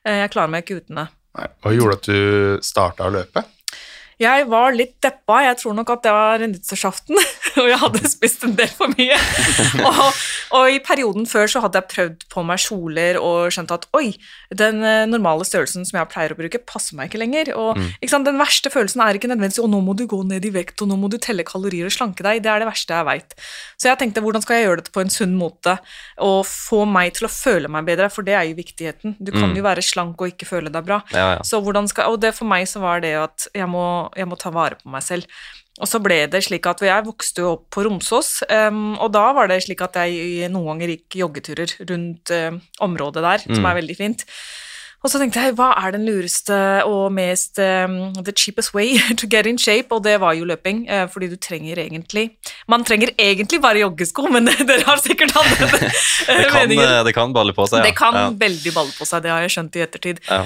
Speaker 4: Jeg klarer meg ikke uten det.
Speaker 1: Nei, Hva gjorde at du starta å løpe?
Speaker 4: Jeg var litt deppa. Jeg tror nok at det var nyttårsaften, *laughs* og jeg hadde *laughs* spist en del for mye. *laughs* og, og i perioden før så hadde jeg prøvd på meg kjoler og skjønt at oi, den eh, normale størrelsen som jeg pleier å bruke, passer meg ikke lenger. Og ikke sant, den verste følelsen er ikke nødvendigvis å nå må du gå ned i vekt, og nå må du telle kalorier og slanke deg. Det er det verste jeg veit. Så jeg tenkte hvordan skal jeg gjøre dette på en sunn måte, og få meg til å føle meg bedre, for det er jo viktigheten. Du kan
Speaker 2: Mm.
Speaker 4: jo være slank og ikke føle deg bra.
Speaker 2: Ja, ja.
Speaker 4: Så hvordan skal, og det for meg så var det at jeg må, jeg må ta vare på meg selv. Og så ble det slik at jeg vokste jo opp på Romsås, em, og da var det slik at jeg noen ganger gikk joggeturer rundt em, området der, som
Speaker 2: Mm.
Speaker 4: er veldig fint. Og så tenkte jeg, hva er den lureste og mest um, the cheapest way *laughs* to get in shape? Og det var jo løping, eh, fordi du trenger egentlig Man trenger egentlig bare joggesko, men *laughs* dere har sikkert andre *laughs*
Speaker 2: Det
Speaker 4: meninger.
Speaker 2: eh, det kan balle på seg. ja.
Speaker 4: Det kan
Speaker 2: Ja.
Speaker 4: veldig balle på seg, det har jeg skjønt i ettertid.
Speaker 2: Ja.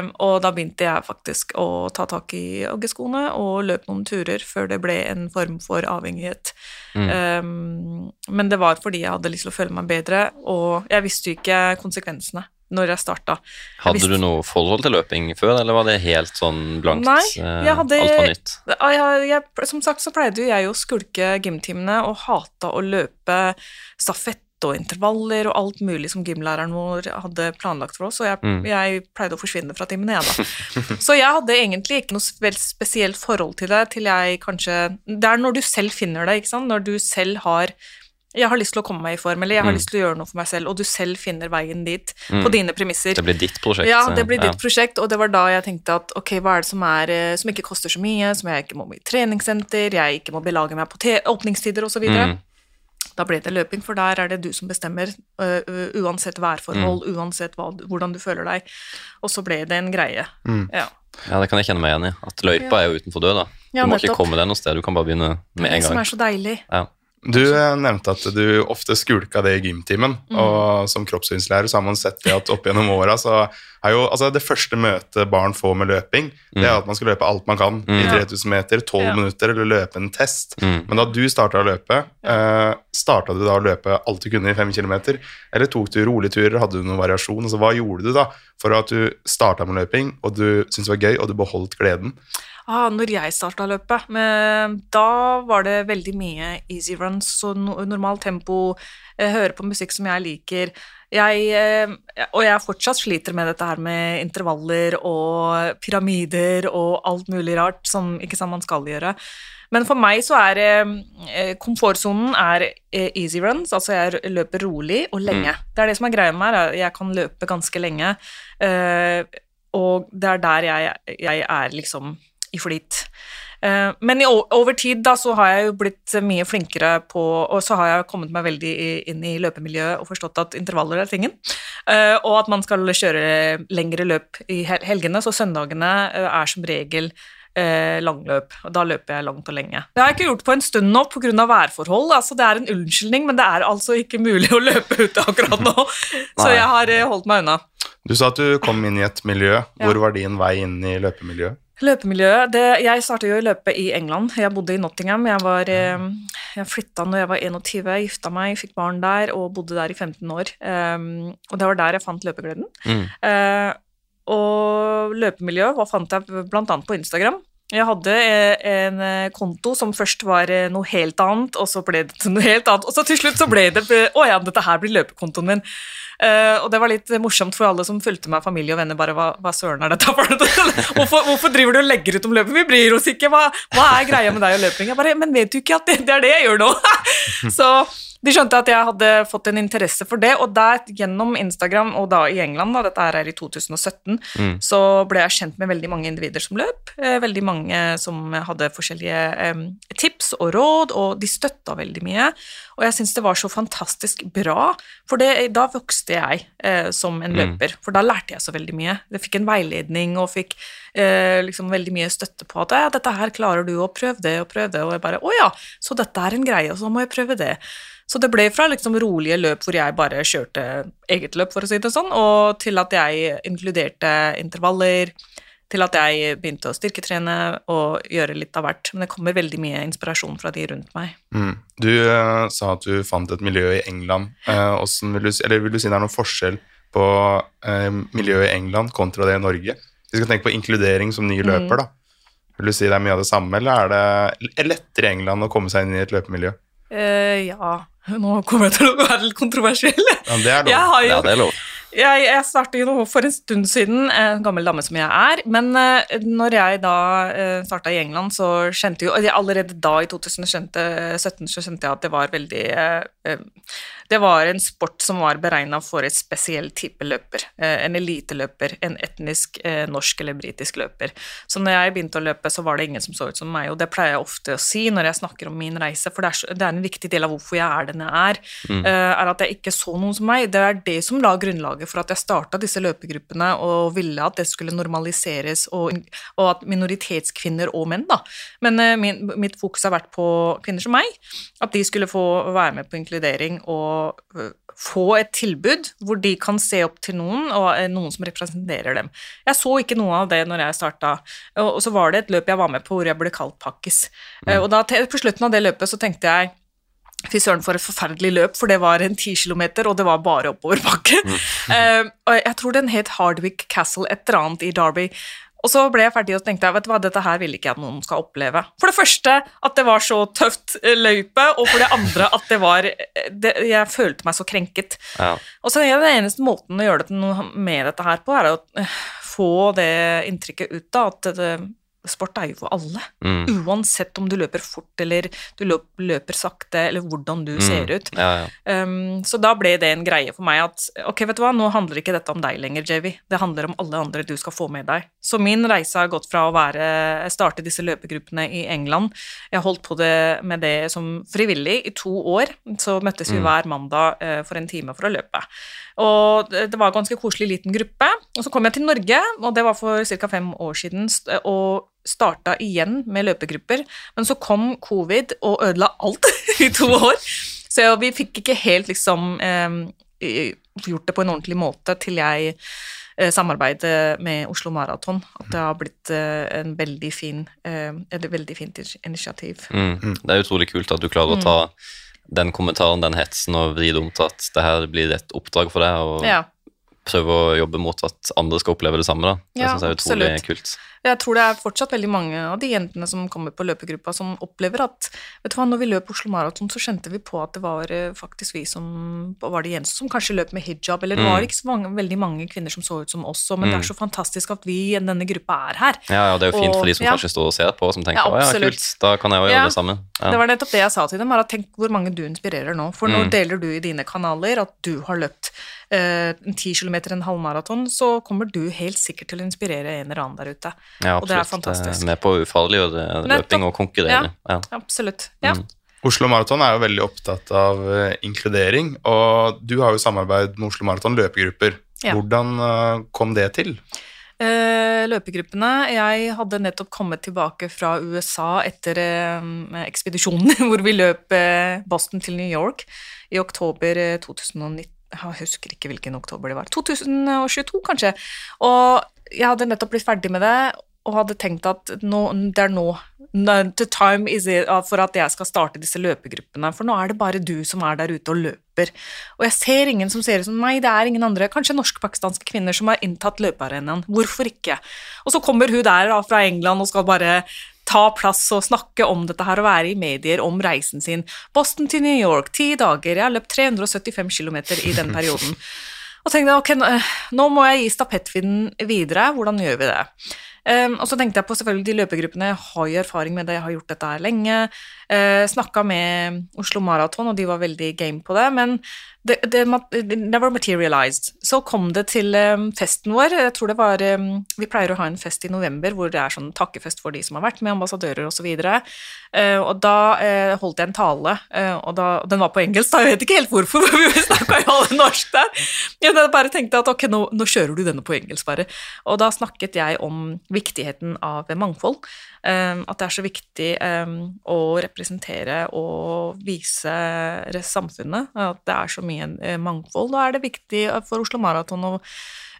Speaker 4: Um, og da begynte jeg faktisk å ta tak i joggeskoene og løp noen turer før det ble en form for avhengighet.
Speaker 2: Mm.
Speaker 4: Um, men det var fordi jeg hadde lyst til å føle meg bedre, og jeg visste jo ikke konsekvensene når jeg starta.
Speaker 2: Hadde
Speaker 4: jeg
Speaker 2: du noe forhold til løping før, eller var det helt sånn blankt?
Speaker 4: Nei,
Speaker 2: eh,
Speaker 4: jeg hadde-
Speaker 2: Alt var nytt?
Speaker 4: Jeg, jeg, som sagt så pleide jeg å skulke gymtimene og hata å løpe stafett og intervaller og alt mulig som gymlæreren vår hadde planlagt for oss, og jeg,
Speaker 2: Mm.
Speaker 4: jeg pleide å forsvinne fra timene, jeg da. Så jeg hadde egentlig ikke noe spe- spesielt forhold til det, til jeg kanskje Det er når du selv finner det, ikke sant, når du selv har jeg har lyst til å komme meg i form, eller jeg har
Speaker 2: Mm.
Speaker 4: lyst til å gjøre noe for meg selv, og du selv finner veien dit
Speaker 2: Mm.
Speaker 4: på dine premisser.
Speaker 2: Det blir ditt prosjekt?
Speaker 4: Ja, det blir
Speaker 2: ja.
Speaker 4: ditt prosjekt, og det var da jeg tenkte at ok, hva er det som, er, eh, som ikke koster så mye, som jeg ikke må i treningssenter, jeg ikke må belage meg på åpningstider osv.
Speaker 2: Ja. Mm.
Speaker 4: Da ble det løping, for der er det du som bestemmer, uh, uh, uansett værforhold,
Speaker 2: Mm.
Speaker 4: uansett hva, hvordan du føler deg. Og så ble det en greie.
Speaker 1: Mm.
Speaker 4: Ja.
Speaker 2: ja, det kan jeg kjenne meg igjen i. At løypa er jo utenfor døra.
Speaker 4: Ja,
Speaker 2: du må ikke komme deg noe sted, du kan bare begynne med en gang.
Speaker 4: det som er så deilig.
Speaker 2: Ja.
Speaker 1: Du eh, nevnte at du ofte skulka det i gymtimen,
Speaker 4: Mm.
Speaker 1: og som kroppssynslærer så har man sett det at opp gjennom åra så er jo altså det første møtet barn får med løping, det er at man skal løpe alt man kan i
Speaker 2: Mm.
Speaker 1: 3000 meter, 12
Speaker 4: Ja.
Speaker 1: minutter, eller løpe en test.
Speaker 2: Mm.
Speaker 1: Men da du starta å løpe, eh, starta du da å løpe alt du kunne i 5 km, eller tok du rolige turer, hadde du noen variasjon? Altså, hva gjorde du da for at du starta med løping, og du syntes det var gøy, og du beholdt gleden?
Speaker 4: Ah, når jeg starta løpet, men da var det veldig mye easy runs, så no normalt tempo, eh, høre på musikk som jeg liker. Jeg, eh, og jeg fortsatt sliter med dette her med intervaller og pyramider og alt mulig rart som ikke sant man skal gjøre. Men for meg så er eh, komfortsonen er easy runs, altså jeg løper rolig og lenge. Det er det som er greia med meg, er jeg kan løpe ganske lenge, og det er der jeg, jeg er liksom i flyt. Eh, Men over tid da, så har jeg jo blitt mye flinkere på Og så har jeg kommet meg veldig inn i løpemiljøet og forstått at intervaller er tingen. Eh, og at man skal kjøre lengre løp i helgene, så søndagene eh, er som regel langløp. Og da løper jeg langt og lenge. Det har jeg ikke gjort på en stund nå pga. værforhold. Altså, det er en unnskyldning, men det er altså ikke mulig å løpe *laughs* ute akkurat nå. *laughs* så jeg har holdt meg unna.
Speaker 1: Du sa at du kom inn i et miljø. Hvor var din vei inn i løpemiljøet?
Speaker 4: Løpemiljøet det, Jeg startet jo å løpe i England. Jeg bodde i Nottingham. Jeg, var, eh, jeg flytta når jeg var 21, gifta meg, fikk barn der og bodde der i 15 år. Um, og det var der jeg fant løpegleden.
Speaker 2: Mm.
Speaker 4: Uh, og løpemiljø hva fant jeg annet på Instagram. Jeg hadde en konto som først var noe helt annet, og så ble det til noe helt annet. Og så til slutt så ble det Å ja, dette her blir løpekontoen min. Uh, og det var litt morsomt for alle som fulgte meg, familie og venner. bare, Hva, hva søren er dette for *laughs* hvorfor, hvorfor, driver du og legger ut om løping? Vi bryr oss ikke. Hva, hva, er greia med deg og løping? Jeg bare, Men vet du ikke at det, det er det jeg gjør nå? *laughs* så de skjønte at jeg hadde fått en interesse for det, og der gjennom Instagram, og da i England, da, dette er i 2017, mm. så ble jeg kjent med veldig mange individer som løp. Eh, veldig mange som hadde forskjellige eh, tips og råd, og de støtta veldig mye. Og jeg syns det var så fantastisk bra, for det, da vokste jeg eh, som en mm. løper. For da lærte jeg så veldig mye. Jeg fikk en veiledning og fikk eh, liksom veldig mye støtte på at ja, dette her klarer du, og prøv det og prøv det. Og jeg bare å ja, så dette er en greie, og så må jeg prøve det. Så det ble fra liksom rolige løp hvor jeg bare kjørte eget løp, for å si det sånn, og til at jeg inkluderte intervaller, til at jeg begynte å styrketrene og gjøre litt av hvert. Men det kommer veldig mye inspirasjon fra de rundt meg.
Speaker 1: Mm. Du uh, sa at du fant et miljø i England. Uh, vil, du, eller vil du si det er noen forskjell på uh, miljøet i England kontra det i Norge? Vi skal tenke på inkludering som ny mm. løper, da. Vil du si det er mye av det samme, eller er det lettere i England å komme seg inn i et løpemiljø?
Speaker 4: Ja, nå kommer jeg til å være litt kontroversiell.
Speaker 1: Ja, det er lov.
Speaker 2: Jo, ja, det er lov.
Speaker 4: Jeg, jeg startet jo for en stund siden, en gammel dame som jeg er. Men uh, når jeg da uh, eh, starta i England, så skjønte jo Allerede da, i 2017, så kjente jeg at det var veldig uh, det var en sport som var beregna for et spesiell type løper. Eh, en eliteløper, en etnisk eh, norsk eller britisk løper. Så når jeg begynte å løpe, så var det ingen som så ut som meg, og det pleier jeg ofte å si når jeg snakker om min reise, for det er, så, det er en viktig del av hvorfor jeg er den jeg er, mm. Eh, er at jeg ikke så noen som meg. Det er det som la grunnlaget for at jeg starta disse løpegruppene og ville at det skulle normaliseres, og, og at minoritetskvinner og menn, da. Men min, mitt fokus har vært på kvinner som meg, at de skulle få være med på inkludering og få et tilbud hvor de kan se opp til noen, og noen som representerer dem. Jeg så ikke noe av det når jeg starta, og så var det et løp jeg var med på hvor jeg ble kalt pakkis. Mm. Og da, på slutten av det løpet så tenkte jeg Fy søren, for et forferdelig løp, for det var en ti kilometer, og det var bare oppoverbakke. Mm. *laughs* uh, jeg tror den het Hardwick Castle, et eller annet i Derby. Og så ble jeg ferdig og tenkte jeg, vet du hva, dette her vil ikke jeg at noen skal oppleve. For det første at det var så tøft eh, løype, og for det andre at det var eh, det, Jeg følte meg så krenket. Ja. Og så er det eneste måten å gjøre det noe med dette her på, er å eh, få det inntrykket ut da, at det, sport er jo for alle. Mm. Uansett om du løper fort eller du løper sakte, eller hvordan du mm. ser ut.
Speaker 2: Ja, ja.
Speaker 4: Um, så da ble det en greie for meg at ok, vet du hva, nå handler ikke dette om deg lenger, JV. Det handler om alle andre du skal få med deg. Så min reise har gått fra å være, starte disse løpegruppene i England Jeg holdt på det, med det som frivillig i to år. Så møttes vi mm. hver mandag uh, for en time for å løpe. Og det var en ganske koselig liten gruppe. Og så kom jeg til Norge, og det var for ca. fem år siden, og starta igjen med løpegrupper. Men så kom covid og ødela alt *laughs* i to år. Så vi fikk ikke helt liksom eh, gjort det på en ordentlig måte til jeg eh, samarbeidet med Oslo Maraton. At det har blitt eh, en veldig fin, eh, et veldig fint initiativ.
Speaker 2: Mm. Det er utrolig kult at du klarer å ta mm den kommentaren, den hetsen, og vri det om til at det her blir et oppdrag for deg. og ja. Prøve å jobbe mot at andre skal oppleve det samme. da. Det ja, synes jeg er utrolig absolutt. kult.
Speaker 4: Jeg tror det er fortsatt veldig mange av de jentene som kommer på løpegruppa, som opplever at vet du hva, når vi løp Oslo Maraton, så kjente vi på at det var eh, faktisk vi som var de eneste som kanskje løp med hijab, eller det var mm. ikke så mange, veldig mange kvinner som så ut som oss, men mm. det er mm. så fantastisk at vi i denne gruppa er her.
Speaker 2: Ja, ja, det er jo fint og, for de som ja. kanskje står og ser på, som tenker ja, å ja, kult, da kan jeg jo gjøre det samme.
Speaker 4: Det var nettopp det jeg sa til dem, er at tenk hvor mange du inspirerer nå, for nå mm. deler du i dine kanaler at du har løpt en ti kilometer, en halvmaraton, så kommer du helt sikkert til å inspirere en eller annen der ute.
Speaker 2: Ja, og det er fantastisk. Med på å ufarliggjøre løping og konkurrere.
Speaker 4: Ja, ja. absolutt. Ja. Mm.
Speaker 1: Oslo Maraton er jo veldig opptatt av uh, inkludering, og du har jo samarbeid med Oslo Maraton løpegrupper. Ja. Hvordan uh, kom det til?
Speaker 4: Løpegruppene Jeg hadde nettopp kommet tilbake fra USA etter ekspedisjonen *laughs* hvor vi løp Boston til New York i oktober 2019. Jeg husker ikke hvilken oktober det var. 2022, kanskje. Og jeg hadde nettopp blitt ferdig med det, og hadde tenkt at nå, det er nå The time is it for at jeg skal starte disse løpegruppene, for nå er det bare du som er der ute og løper. Og jeg ser ingen som ser ut som meg, det er ingen andre, kanskje norsk-pakistanske kvinner som har inntatt løpearenaen. Hvorfor ikke? Og så kommer hun der da, fra England og skal bare ta plass og snakke om dette her og være i medier om reisen sin. Boston til New York, ti dager, jeg har løpt 375 km i den perioden. *laughs* Og tenkte ok, nå må jeg gi stafettpinnen videre, hvordan gjør vi det? Um, og så tenkte jeg på selvfølgelig de løpegruppene, jeg har jo erfaring med det, jeg har gjort dette her lenge. Uh, Snakka med Oslo Maraton, og de var veldig game på det, men det, det, never materialized. Så kom det til um, festen vår, jeg tror det var um, Vi pleier å ha en fest i november hvor det er sånn takkefest for de som har vært med, ambassadører osv. Uh, og da uh, holdt jeg en tale, og da, den var på engelsk, da, jeg vet ikke helt hvorfor, *laughs* for vi snakka jo alle norsk der. Jeg bare tenkte at ok, nå, nå, kjører du denne på engelsk, bare. Og da snakket jeg om viktigheten av mangfold. At det er så viktig å representere og vise samfunnet at det er så mye uh, mangfold. Da er det viktig for Oslo Maraton å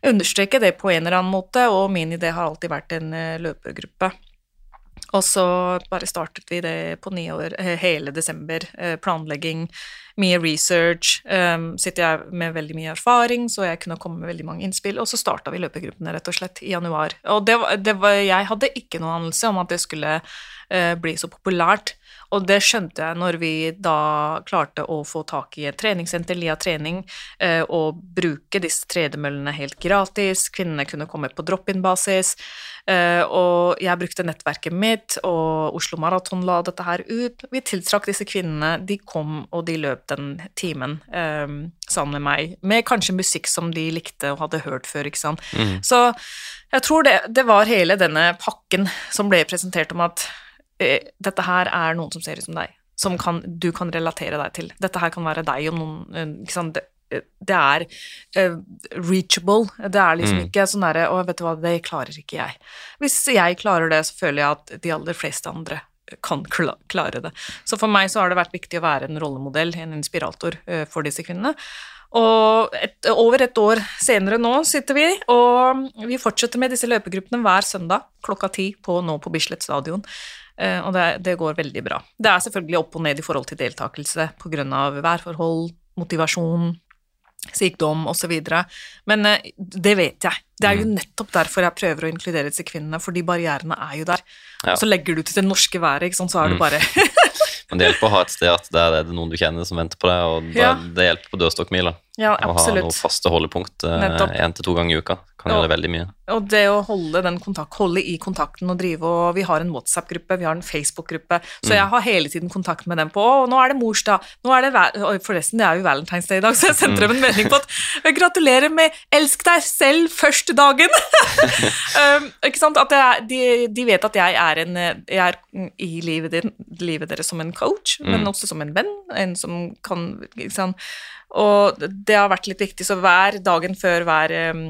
Speaker 4: understreke det på en eller annen måte, og min idé har alltid vært en uh, løpergruppe. Og så bare startet vi det på eh, hele desember. Planlegging, mye research. Sitter jeg med veldig mye erfaring, så jeg kunne komme med veldig mange innspill. Og så starta vi løpegruppene rett og slett i januar. Og det var, det var, jeg hadde ikke noen anelse om at det skulle bli så populært. Og det skjønte jeg når vi da klarte å få tak i et treningssenter, Lia Trening, eh, og bruke disse tredemøllene helt gratis. Kvinnene kunne komme på drop-in-basis. Eh, og jeg brukte nettverket mitt, og Oslo Maraton la dette her ut. Vi tiltrakk disse kvinnene. De kom, og de løp den timen eh, sammen med meg, med kanskje musikk som de likte og hadde hørt før, ikke sant. Mm. Så jeg tror det, det var hele denne pakken som ble presentert om at dette her er noen som ser ut som deg, som kan, du kan relatere deg til. Dette her kan være deg om noen eh, ikke sant? Det, eh, det er uh, reachable. Det er liksom mm. ikke sånn derre Å, vet du hva, det klarer ikke jeg. Hvis jeg klarer det, så føler jeg at de aller fleste andre kan klare det. Så for meg så har det vært viktig å være en rollemodell, en inspirator, for disse kvinnene. Og et, over et år senere nå sitter vi, og vi fortsetter med disse løpegruppene hver søndag klokka ti på, nå på Bislett stadion. Eh, og det, det, går veldig bra. Det er selvfølgelig opp og ned i forhold til deltakelse pga. værforhold, motivasjon, sykdom osv. Men eh, det vet jeg. Det er jo mm. nettopp derfor jeg prøver å inkludere disse kvinnene, for de barrierene er jo der. Ja. Så legger du til det norske været, så er det mm. bare *laughs*
Speaker 2: Men det hjelper å ha et sted at det er det noen du kjenner som venter på deg, og da, ja. det hjelper på dørstokkmila.
Speaker 4: Ja, absolutt.
Speaker 2: Å ha noe faste holdepunkt én til to ganger i uka kan gjøre veldig mye.
Speaker 4: Og det å holde, den kontakt, holde i kontakten og drive og Vi har en WhatsApp-gruppe, vi har en Facebook-gruppe, så mm. jeg har hele tiden kontakt med dem på Å, nå er det morsdag, nå er det Forresten, det er jo Valentine's Day i dag, så jeg sendte dem en melding på at Gratulerer med 'elsk deg selv' første dagen! *laughs* um, ikke sant? At er, de, de, vet at jeg er, en, jeg er i livet, din, livet deres som en coach, mm. men også som en venn, en som kan ikke sant? Og det har vært litt viktig, så hver dagen før hver um,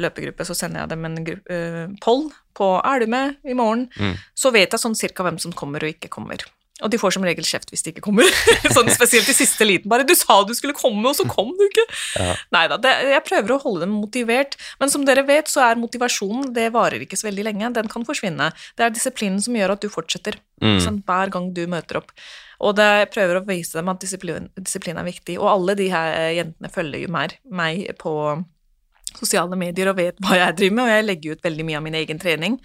Speaker 4: løpegruppe så sender jeg dem en uh, poll på 'Er du med i morgen?' Mm. Så vet jeg sånn cirka hvem som kommer og ikke kommer. Og de får som regel kjeft hvis de ikke kommer. *laughs* sånn Spesielt i siste liten. Bare 'Du sa du skulle komme, og så kom du ikke!' Ja. Nei da, jeg prøver å holde dem motivert. Men som dere vet, så er motivasjonen Det varer ikke så veldig lenge. Den kan forsvinne. Det er disiplinen som gjør at du fortsetter. Mm. Sånn, hver gang du møter opp. Og det, jeg prøver å vise dem at disiplin, disiplin, er viktig. Og alle de her jentene følger jo meg, meg på sosiale medier og vet hva jeg driver med, og jeg legger ut veldig mye av min egen trening.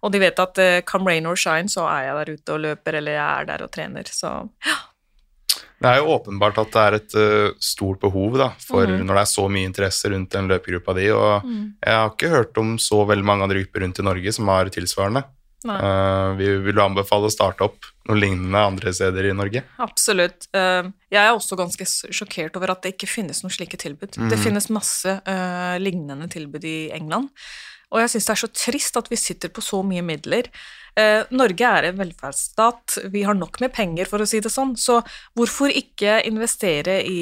Speaker 4: Og de vet at uh, come rain or shine, så er jeg der ute og løper, eller jeg er der og trener. Så ja.
Speaker 1: Det er jo åpenbart at det er et uh, stort behov da, for mm. når det er så mye interesse rundt den løpegruppa di. Og mm. jeg har ikke hørt om så veldig mange andre grupper rundt i Norge som har tilsvarende. Uh, vi vil anbefale å starte opp noe lignende andre steder i Norge.
Speaker 4: Absolutt. Uh, jeg er også ganske sjokkert over at det ikke finnes noen slike tilbud. Mm. Det finnes masse uh, lignende tilbud i England. Og jeg syns det er så trist at vi sitter på så mye midler. Eh, Norge er en velferdsstat, vi har nok med penger, for å si det sånn, så hvorfor ikke investere i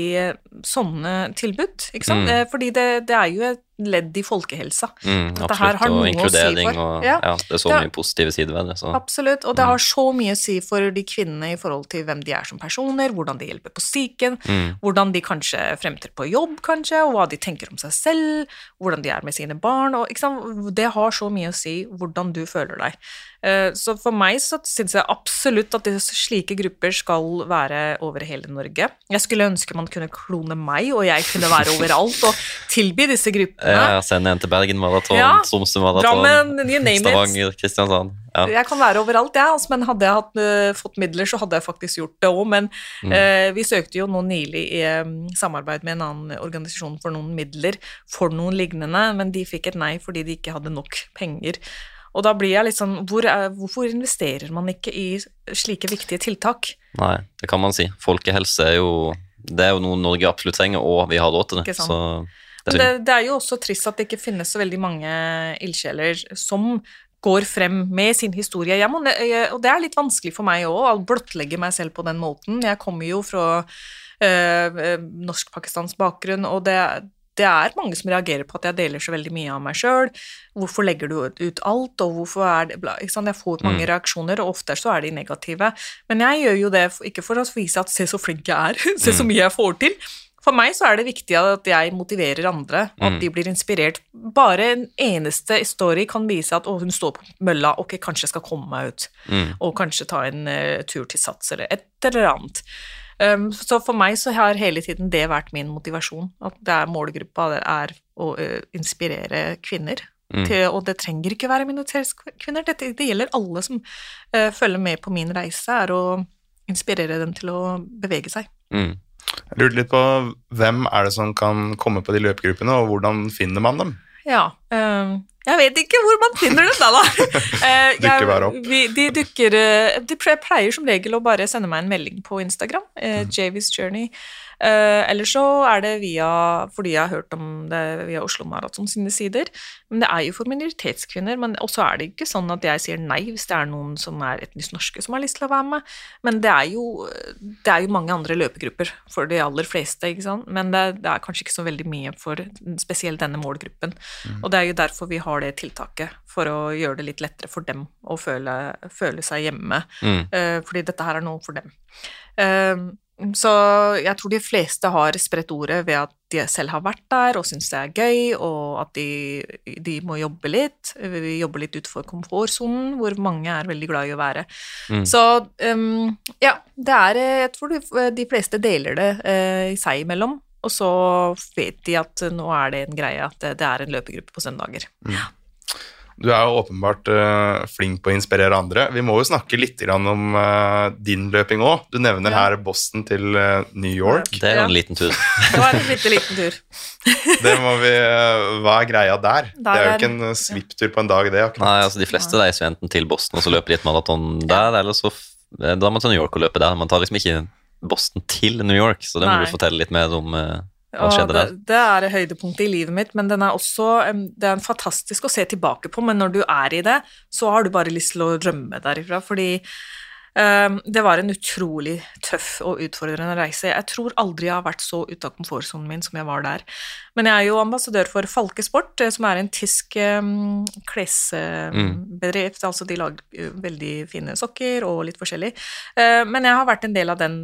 Speaker 4: sånne tilbud? Ikke sant? Mm. Eh, fordi det, det, er jo et ledd i folkehelsa.
Speaker 2: Mm, absolutt. Og
Speaker 4: å si
Speaker 2: og
Speaker 4: Ja.
Speaker 2: ja. Det er så
Speaker 4: Det-
Speaker 2: mye positive sider ved det. Så.
Speaker 4: Absolutt, og det
Speaker 2: Mm.
Speaker 4: har så mye å si for de kvinnene i forhold til hvem de er som personer, hvordan de hjelper på psyken,
Speaker 2: Mm.
Speaker 4: hvordan de kanskje fremtrer på jobb, kanskje, og hva de tenker om seg selv, hvordan de er med sine barn, og det har så mye å si hvordan du føler deg. Eh, Så for meg så syns jeg absolutt at slike grupper skal være over hele Norge. Jeg skulle ønske man kunne klone meg, og jeg kunne være overalt og tilby disse gruppene.
Speaker 2: Ja, sende en til Bergen Maraton,
Speaker 4: Ja.
Speaker 2: Tromsø Maraton. Stavanger, Kristiansand. Ja.
Speaker 4: Jeg kan være overalt, jeg, altså, men hadde jeg hatt, uh, fått midler, så hadde jeg faktisk gjort det òg. Men
Speaker 2: Mm.
Speaker 4: uh, vi søkte jo nå nylig i um, samarbeid med en annen organisasjon for noen midler for noen lignende, men de fikk et nei fordi de ikke hadde nok penger. Og da blir jeg litt sånn hvor er, Hvorfor investerer man ikke i slike viktige tiltak?
Speaker 2: Nei, det kan man si. Folkehelse er jo Det er jo noe Norge absolutt trenger, og vi har råd til det.
Speaker 4: Ikke sant.
Speaker 2: Så det er
Speaker 4: det, er jo også trist at det ikke finnes så veldig mange ildsjeler som går frem med sin historie. Jeg må, og det er litt vanskelig for meg òg, å blottlegge meg selv på den måten. Jeg kommer jo fra eh, eh, norsk-pakistansk bakgrunn, og det, det er mange som reagerer på at jeg deler så veldig mye av meg sjøl. Hvorfor legger du ut alt, og hvorfor er det bla, ikke sant? Jeg får mange
Speaker 2: Mm.
Speaker 4: reaksjoner, og ofte så er de negative. Men jeg gjør jo det ikke for å vise at se så flink jeg er, *laughs* se så
Speaker 2: Mm.
Speaker 4: mye jeg får til. For meg så er det viktig at jeg motiverer andre, at
Speaker 2: Mm.
Speaker 4: de blir inspirert. Bare en eneste story kan vise at å, hun står på mølla, ok, kanskje jeg skal komme meg ut,
Speaker 2: mm,
Speaker 4: og kanskje ta en uh, tur til Sats eller et eller annet. Um, så for meg så har hele tiden det vært min motivasjon, at det er målgruppa det er å uh, inspirere kvinner.
Speaker 2: mm.
Speaker 4: Til, og det trenger ikke være minoritetskvinner, Dette, det gjelder alle som uh, følger med på min reise, er å inspirere dem til å bevege seg.
Speaker 2: Mm.
Speaker 1: Jeg lurte litt på hvem er det som kan komme på de løpegruppene, og hvordan finner man dem?
Speaker 4: Ja. øhm, jeg vet ikke hvor man finner dem, da. da. *laughs* Eh, jeg-
Speaker 1: Dukker bare opp.
Speaker 4: Vi, de dukker eh, De pleier som regel å bare sende meg en melding på Instagram. Uh,
Speaker 1: Mhm.
Speaker 4: Javis Journey. Uh, eller så er det via Fordi jeg har hørt om det via Oslo Maraton sine sider. Men det er jo for minoritetskvinner. Men også er det ikke sånn at jeg sier nei hvis det er noen som er etnisk norske som har lyst til å være med. Men det er jo, det er jo mange andre løpegrupper for de aller fleste, ikke sant. Men det, det er kanskje ikke så veldig mye for spesielt denne målgruppen. Og det er jo derfor vi har det tiltaket, for å gjøre det litt lettere for dem å føle, føle seg hjemme.
Speaker 2: Mm.
Speaker 4: Eh, fordi dette her er noe for dem. Eh, så jeg tror de fleste har spredt ordet ved at de selv har vært der og syns det er gøy, og at de, de må jobbe litt. Vi jobber litt utenfor komfortsonen, hvor mange er veldig glad i å være.
Speaker 2: Mm.
Speaker 4: Så um, ja, det er Jeg tror de, de fleste deler det uh, seg imellom. Og så vet de at nå er det en greie at det, det er en løpegruppe på søndager.
Speaker 1: Du er jo åpenbart uh, flink på å inspirere andre. Vi må jo snakke litt grann om uh, din løping òg. Du nevner
Speaker 4: Ja.
Speaker 1: her Boston til uh, New York.
Speaker 2: Det er jo en liten tur. *laughs*
Speaker 4: Det var en bitte liten tur. *laughs*
Speaker 1: Det må vi, Hva er greia der?
Speaker 4: Der
Speaker 1: det er jo ikke en svipptur på en dag, det. akkurat.
Speaker 2: Nei, altså De fleste reiser jo enten til Boston og så løper de et maraton der, eller så da man til New York og løper der. Man tar liksom ikke Boston til New York, så det må
Speaker 4: Nei.
Speaker 2: du fortelle litt mer om.
Speaker 4: Det, det er høydepunktet i livet mitt, men den er også det er fantastisk å se tilbake på. Men når du er i det, så har du bare lyst til å rømme derifra, fordi det var en utrolig tøff og utfordrende reise. Jeg tror aldri jeg har vært så ute av komfortsonen min som jeg var der. Men jeg er jo ambassadør for Falkesport, eh, som er en tysk klesbedrift. Mm. Altså de lager eh, veldig fine sokker og litt forskjellig. Eh, men jeg har vært en del av den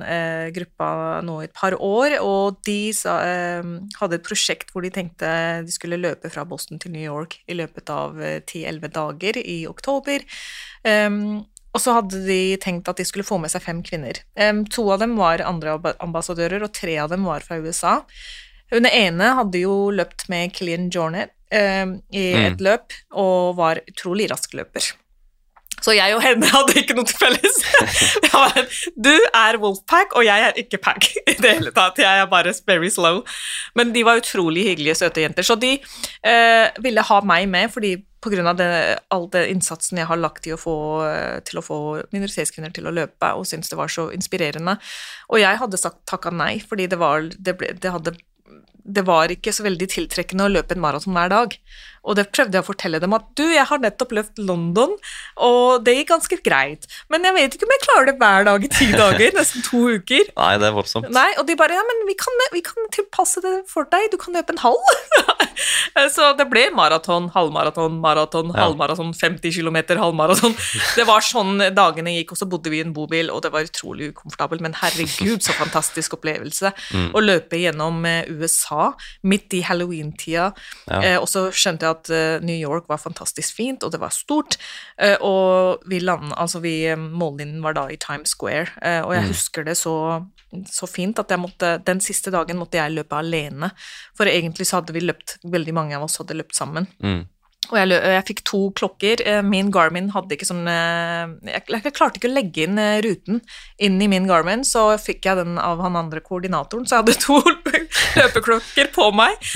Speaker 4: gruppa nå i et par år, og de eh, hadde et prosjekt hvor de tenkte de skulle løpe fra Boston til New York i løpet av eh, 10-11 dager i oktober. Og så hadde de tenkt at de skulle få med seg fem kvinner. To av dem var andre ambassadører, og tre av dem var fra USA. Hun ene hadde jo løpt med Killian Jornet em, i
Speaker 2: Mm.
Speaker 4: et løp, og var utrolig rask løper. Så jeg og henne hadde ikke noe til felles. *laughs* Var du er Wolfpack, og jeg er ikke Pack i det hele tatt. Jeg er bare very slow. Men de var utrolig hyggelige, søte jenter. Så de eh, ville ha meg med, fordi av all den innsatsen jeg har lagt i å få, eh, til å få minoritetskvinner til å løpe, og syntes det var så inspirerende. Og jeg hadde sagt takka nei, fordi det, var, det, ble, det hadde det var ikke så veldig tiltrekkende å løpe en maraton hver dag. Og det prøvde jeg å fortelle dem at du, jeg har nettopp løpt London, og det gikk ganske greit. Men jeg vet ikke om jeg klarer det hver dag i ti *laughs* dager, nesten to uker.
Speaker 2: Nei, det er voldsomt.
Speaker 4: Nei, og de bare ja, men vi kan, vi kan tilpasse det for deg, du kan løpe en halv. *laughs* så det ble maraton, halvmaraton, maraton,
Speaker 2: Ja.
Speaker 4: halvmaraton, 50 km, halvmaraton. *laughs* Det var sånn dagene gikk, og så bodde vi i en bobil, og det var utrolig ukomfortabelt, men herregud, så fantastisk opplevelse. Å løpe gjennom eh, USA midt i halloween-tida,
Speaker 2: Ja.
Speaker 4: eh, og så skjønte jeg at eh, New York var fantastisk fint, og det var stort, eh, og vi landet, altså vi, eh, mållinjen var da i Times Square, og jeg husker det så, så fint at jeg måtte, den siste dagen måtte jeg løpe alene, for egentlig så hadde vi løpt, veldig mange av oss hadde løpt sammen.
Speaker 2: Mm.
Speaker 4: Og jeg, jeg fikk to klokker. Eh, Min Garmin hadde ikke sånn eh, jeg, jeg klarte ikke å legge inn eh, ruten inn i min Garmin, så fikk jeg den av han andre koordinatoren, så jeg hadde *laughs* to løpeklokker på meg.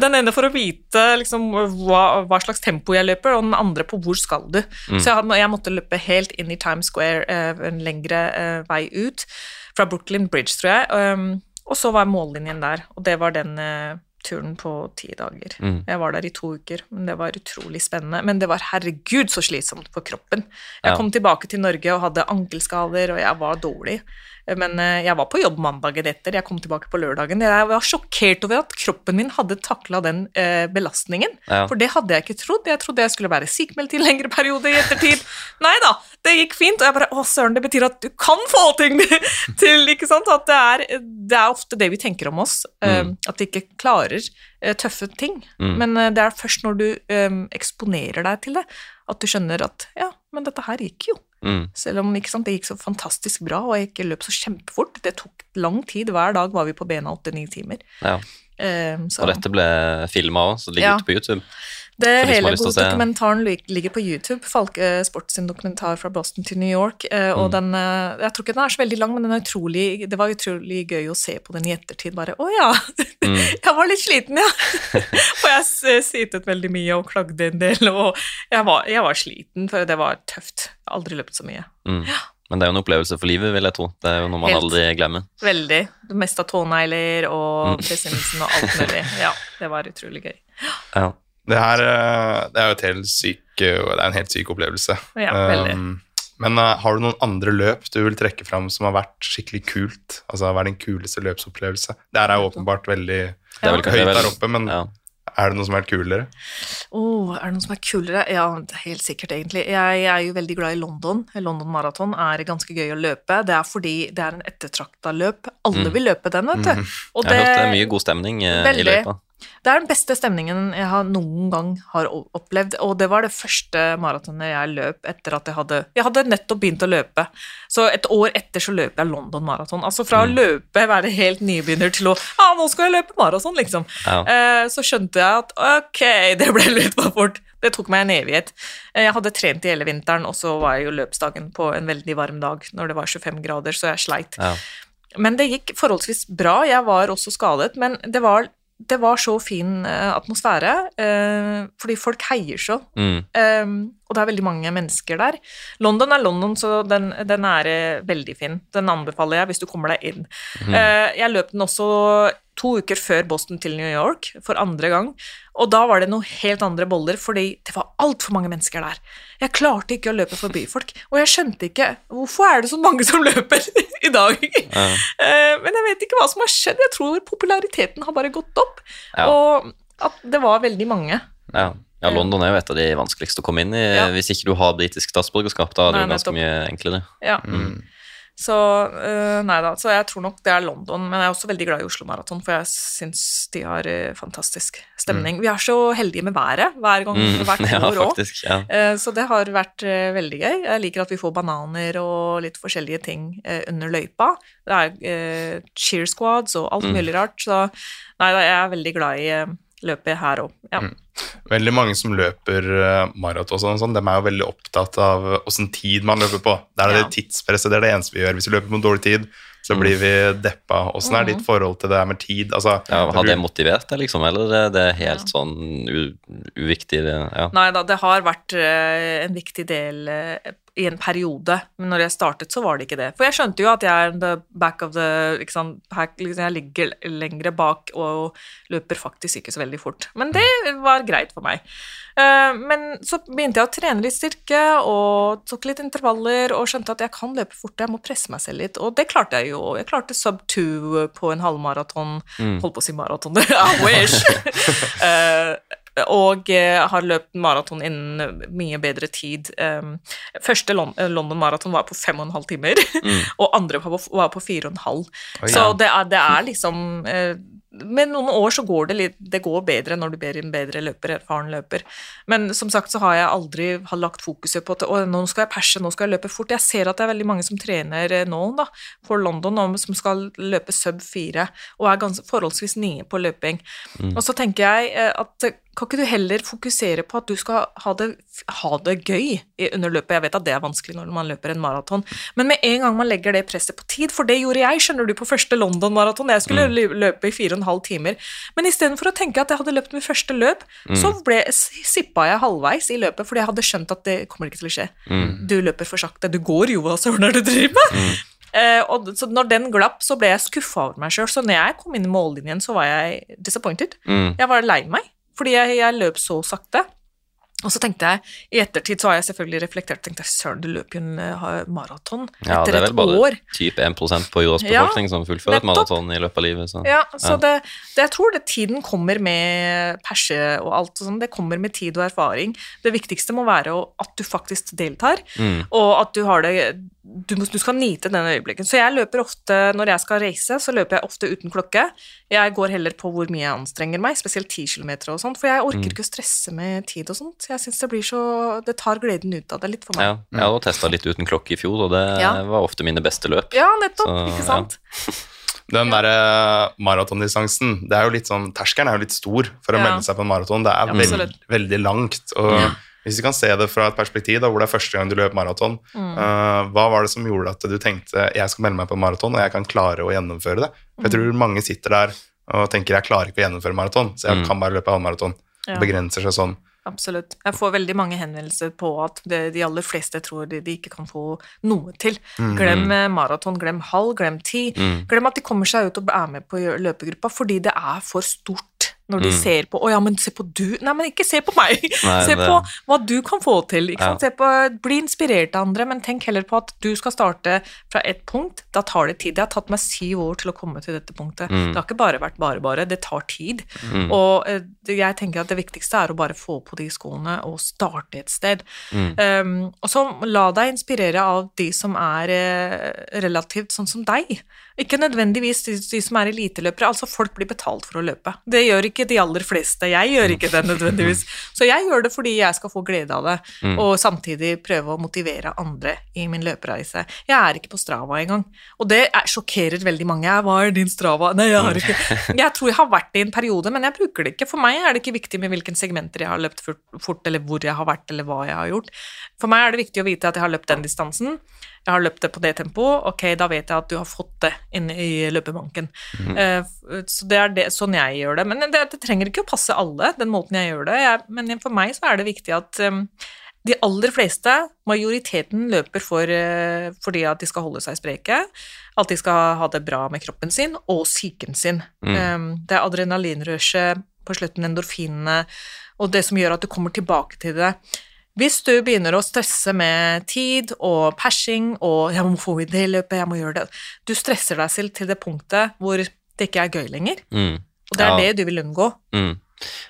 Speaker 4: Den ene for å vite liksom, hva, hva slags tempo jeg løper, og den andre på hvor skal du. Så jeg, jeg måtte løpe helt inn i Times Square, en lengre vei ut, fra Brooklyn Bridge, tror jeg. Um, og så var mållinjen der, og det var den turen på ti dager.
Speaker 2: Mm.
Speaker 4: Jeg var der i to uker, men det var utrolig spennende. Men det var herregud så slitsomt for kroppen. Jeg
Speaker 2: Ja.
Speaker 4: kom tilbake til Norge og hadde ankelskader, og jeg var dårlig. Men eh, jeg var på jobb mandagen etter, jeg kom tilbake på lørdagen. Jeg var sjokkert over at kroppen min hadde takla den eh, belastningen.
Speaker 2: Ja.
Speaker 4: For det hadde jeg ikke trodd. Jeg trodde jeg skulle være sykmeldt i en lengre periode i ettertid. *laughs* Nei da, det gikk fint. Og jeg bare Å, søren, det betyr at du kan få ting *laughs* til, ikke sant? At det er, det er ofte det vi tenker om oss. eh,
Speaker 2: Mm.
Speaker 4: At vi ikke klarer tøffe ting.
Speaker 2: Mm.
Speaker 4: Men det er først når du eksponerer deg til det, at du skjønner at ja, men dette her gikk jo.
Speaker 2: Mm.
Speaker 4: Selv om ikke sant, det gikk så fantastisk bra, og jeg ikke løp så kjempefort. Det tok lang tid. Hver dag var vi på bena åtte-ni timer.
Speaker 2: Ja.
Speaker 4: Så
Speaker 2: Og dette ble filma òg, så det ligger
Speaker 4: Ja.
Speaker 2: ute på YouTube.
Speaker 4: Det
Speaker 2: for de som har
Speaker 4: hele dokumentaren ligger på YouTube. Falk Sports sin dokumentar fra Boston til New York. eh, og
Speaker 2: Mm.
Speaker 4: den eh, Jeg tror ikke den er så veldig lang, men den er utrolig, det var utrolig gøy å se på den i ettertid. Bare å ja,
Speaker 2: Mm. *laughs*
Speaker 4: jeg var litt sliten, ja. *laughs* og jeg sitet veldig mye og klagde en del, og jeg var, jeg var sliten, for det var tøft. Jeg har aldri løpt så mye.
Speaker 2: Mm. Men det er jo en opplevelse for livet, vil jeg tro. Det er jo noe man
Speaker 4: Helt.
Speaker 2: aldri glemmer.
Speaker 4: Veldig. Det meste av tånegler og
Speaker 2: Mm.
Speaker 4: presensen og alt mulig. *laughs* Ja, det var utrolig gøy.
Speaker 2: Ja.
Speaker 1: Det her eh, det er jo et helt syk, eh, det er en helt syk opplevelse.
Speaker 4: Ja, veldig.
Speaker 1: Um, men uh, har du noen andre løp du vil trekke fram som har vært skikkelig kult? Altså har vært din kuleste løpsopplevelse? Det her er jo åpenbart veldig
Speaker 2: Det er vel, er
Speaker 1: høyt der oppe, men
Speaker 2: ja.
Speaker 1: er det noe som er kulere?
Speaker 4: Oh, er det noe som er kulere? Ja, helt sikkert, egentlig. Jeg, er jo veldig glad i London. London Marathon er ganske gøy å løpe. Det er fordi det er en ettertrakta løp. Alle
Speaker 2: Mm.
Speaker 4: vil løpe den, vet du. Og
Speaker 2: Jeg har hørt det er mye god stemning eh, i
Speaker 4: Veldig.
Speaker 2: løypa.
Speaker 4: Det er den beste stemningen jeg har noen gang har opplevd, og det var det første maratonet jeg løp etter at jeg hadde Jeg hadde nettopp begynt å løpe, så et år etter så løp jeg London Marathon. Altså fra å
Speaker 2: Mm.
Speaker 4: løpe, være helt nybegynner, til å Ja, nå skal jeg løpe maraton, liksom.
Speaker 2: Ja.
Speaker 4: Eh, så skjønte jeg at ok, det ble litt for fort. Det tok meg en evighet. Eh, Jeg hadde trent i hele vinteren, og så var jeg jo løpsdagen på en veldig varm dag når det var 25 grader, så jeg sleit.
Speaker 2: Ja.
Speaker 4: Men det gikk forholdsvis bra. Jeg var også skadet, men det var, det var så fin eh, atmosfære, eh, fordi folk heier så.
Speaker 2: Mm.
Speaker 4: eh, og det er veldig mange mennesker der. London er London, så den, den er veldig fin. Den anbefaler jeg hvis du kommer deg inn.
Speaker 2: Mm.
Speaker 4: Eh, jeg løp den også to uker før Boston til New York for andre gang, og da var det noe helt andre boller, fordi det var altfor mange mennesker der. Jeg klarte ikke å løpe forbi folk, og jeg skjønte ikke hvorfor er det så mange som løper i dag.
Speaker 2: Ja. *laughs*
Speaker 4: Eh, Men jeg vet ikke hva som har skjedd. Jeg tror populariteten har bare gått opp,
Speaker 2: Ja.
Speaker 4: og at det var veldig mange.
Speaker 2: Ja. ja, London er jo et av de vanskeligste å komme inn i
Speaker 4: Ja.
Speaker 2: hvis ikke du har britisk statsborgerskap. Da er det jo ganske
Speaker 4: nettopp.
Speaker 2: mye enklere.
Speaker 4: Ja.
Speaker 1: Mm.
Speaker 4: Så uh, nei da, så jeg tror nok det er London, men jeg er også veldig glad i Oslo Maraton, for jeg syns de har uh, fantastisk stemning. Vi er så heldige med været hver gang,
Speaker 2: Mm.
Speaker 4: hvert *laughs* år òg.
Speaker 2: ja, Ja.
Speaker 4: Så det har vært eh, veldig gøy. Jeg liker at vi får bananer og litt forskjellige ting eh, under løypa. Det er eh, cheer squads og alt
Speaker 2: Mm.
Speaker 4: mulig rart, så nei da, jeg er veldig glad i eh, løpet her òg. Ja.
Speaker 1: Mm. Veldig mange som løper uh, maraton, sånn, sånn, de er jo veldig opptatt av åssen tid man løper på. Det er
Speaker 4: Ja.
Speaker 1: det tidspresset, det er det eneste vi gjør. Hvis vi løper på en dårlig tid, så blir vi deppa. Åssen er
Speaker 4: Mm.
Speaker 1: ditt forhold til det med tid? Altså,
Speaker 2: Ja, har det motivert deg, liksom? Eller det, det er helt sånn u, uviktig? Det, ja.
Speaker 4: Nei da, det har vært eh, en viktig del eh, i en periode, men når jeg startet, så var det ikke det. For jeg skjønte jo at jeg er the back of the liksom, Jeg ligger lengre bak og løper faktisk ikke så veldig fort. Men det var greit for meg. Eh, men så begynte jeg å trene litt styrke og tok litt intervaller og skjønte at jeg kan løpe fort, jeg må presse meg selv litt, og det klarte jeg jo. Jeg klarte sub two på en halvmaraton.
Speaker 2: Mm.
Speaker 4: Holdt på å si maraton, *laughs* I wish! *laughs* Eh, og eh, har løpt maraton innen mye bedre tid. Um, første eh, London Maraton var på fem og en halv timer,
Speaker 2: Mm. *laughs*
Speaker 4: og andre var på, fire og en halv. Så det er, det er liksom eh, Med noen år så går det litt Det går bedre når du blir en bedre løper, erfaren løper. Men som sagt så har jeg aldri har lagt fokuset på at å, nå skal jeg perse, nå skal jeg løpe fort. Jeg ser at det er veldig mange som trener eh, nå da, for London, og som skal løpe sub 4, og er ganske forholdsvis nye på løping. Og så tenker jeg eh, at eh, kan ikke du heller fokusere på at du skal ha det, ha det gøy under løpet? Jeg vet at det er vanskelig når man løper en maraton, men med en gang man legger det presset på tid, for det gjorde jeg, skjønner du, på første London-maraton, jeg skulle mm. løpe i fire og en halv timer, men istedenfor å tenke at jeg hadde løpt mitt første løp, så ble, sippa jeg halvveis i løpet, fordi jeg hadde skjønt at det kommer ikke til å skje.
Speaker 2: Mm.
Speaker 4: Du løper for sakte, du går jo, hva søren er det du driver med? Uh, og så når den glapp, så ble jeg skuffa over meg sjøl. Så når jeg kom inn i mållinjen, så var jeg disappointed.
Speaker 2: Mm.
Speaker 4: Jeg var lei meg, fordi jeg, jeg løp så sakte. Og så tenkte jeg, i ettertid så har jeg selvfølgelig reflektert tenkte jeg, søren, du løp jo en eh, maraton
Speaker 2: Ja,
Speaker 4: etter
Speaker 2: det er vel bare typ 1% på jordas befolkning som fullfører et maraton i løpet av livet. Så.
Speaker 4: Ja, så
Speaker 2: Ja.
Speaker 4: Det, det, jeg tror det tiden kommer med perse og alt og sånn, det kommer med tid og erfaring. Det viktigste må være at du faktisk deltar,
Speaker 2: Mm.
Speaker 4: og at du har det du, du skal nyte den øyeblikken. Så jeg løper ofte, når jeg skal reise, så løper jeg ofte uten klokke. Jeg går heller på hvor mye jeg anstrenger meg, spesielt 10 km og sånt, for jeg orker
Speaker 2: Mm.
Speaker 4: ikke å stresse med tid og sånt. Jeg synes det blir så Det tar gleden ut av det litt for meg.
Speaker 2: Ja, jeg har testa litt uten klokke i fjor, og det
Speaker 4: Ja.
Speaker 2: var ofte mine beste løp.
Speaker 4: Ja, nettopp,
Speaker 2: Så,
Speaker 4: ikke
Speaker 2: ja.
Speaker 4: sant? *laughs*
Speaker 1: Den der maratondistansen, det er jo litt sånn, terskelen er jo litt stor for å
Speaker 4: Ja.
Speaker 1: melde seg på en maraton. Det er veld, veldig langt. Og
Speaker 4: Ja.
Speaker 1: Hvis du kan se det fra et perspektiv da, hvor det er første gang du løper maraton,
Speaker 4: Mm.
Speaker 1: uh, hva var det som gjorde at du tenkte jeg skal melde meg på maraton, og jeg kan klare å gjennomføre det? For jeg
Speaker 4: Mm.
Speaker 1: tror mange sitter der og tenker jeg klarer ikke å gjennomføre maraton, så jeg
Speaker 2: Mm.
Speaker 1: kan bare løpe halvmaraton.
Speaker 4: Ja.
Speaker 1: Begrenser seg sånn.
Speaker 4: Absolutt. Jeg får veldig mange henvendelser på at det, de aller fleste tror de, de ikke kan få noe til. Glem eh, maraton, glem halv, glem ti.
Speaker 2: Mm.
Speaker 4: Glem at de kommer seg ut og er med på løpegruppa, fordi det er for stort. Når de
Speaker 2: Mm.
Speaker 4: ser på 'Å ja, men se på du' Nei, men ikke se på meg!
Speaker 2: Nei, *laughs*
Speaker 4: se
Speaker 2: det-
Speaker 4: på hva du kan få til. Ikke
Speaker 2: Ja.
Speaker 4: på, bli inspirert av andre, men tenk heller på at du skal starte fra ett punkt. Da tar det tid. Det har tatt meg syv år til å komme til dette punktet.
Speaker 2: Mm.
Speaker 4: Det har ikke bare vært bare, bare. Det tar tid.
Speaker 2: Mm.
Speaker 4: Og eh, jeg tenker at det viktigste er å bare få på de skoene og starte et sted. Um, og så la deg inspirere av de som er eh, relativt sånn som deg. Ikke nødvendigvis de, de som er eliteløpere. Altså, folk blir betalt for å løpe. Det gjør ikke de aller fleste. Jeg gjør ikke det nødvendigvis. *laughs* Så jeg gjør det fordi jeg skal få glede av det,
Speaker 2: Mm.
Speaker 4: og samtidig prøve å motivere andre i min løpereise. Jeg er ikke på Strava engang, og det er, sjokkerer veldig mange. «Ja, Hva er din Strava? Nei, jeg har ikke Jeg tror jeg har vært det i en periode, men jeg bruker det ikke. For meg er det ikke viktig med hvilke segmenter jeg har løpt fort, eller hvor jeg har vært, eller hva jeg har gjort. For meg er det viktig å vite at jeg har løpt den distansen. Jeg har løpt det på det tempoet. Ok, da vet jeg at du har fått det inn i løpebanken. Eh, f- så det er det, sånn jeg gjør det. Men det, det trenger ikke å passe alle, den måten jeg gjør det. Jeg, men for meg så er det viktig at um, de aller fleste, majoriteten, løper for, uh, fordi at de skal holde seg spreke, at de skal ha det bra med kroppen sin og psyken sin.
Speaker 2: Mm.
Speaker 4: Um, det er adrenalinrushet, på slutten endorfinene, og det som gjør at du kommer tilbake til det. Hvis du begynner å stresse med tid og persing og *laughs* 'jeg må få i det løpet, jeg må gjøre det' Du stresser deg selv til det punktet hvor det ikke er gøy lenger.
Speaker 2: Mm.
Speaker 4: Og det er
Speaker 2: Ja.
Speaker 4: det du vil unngå.
Speaker 2: Mm.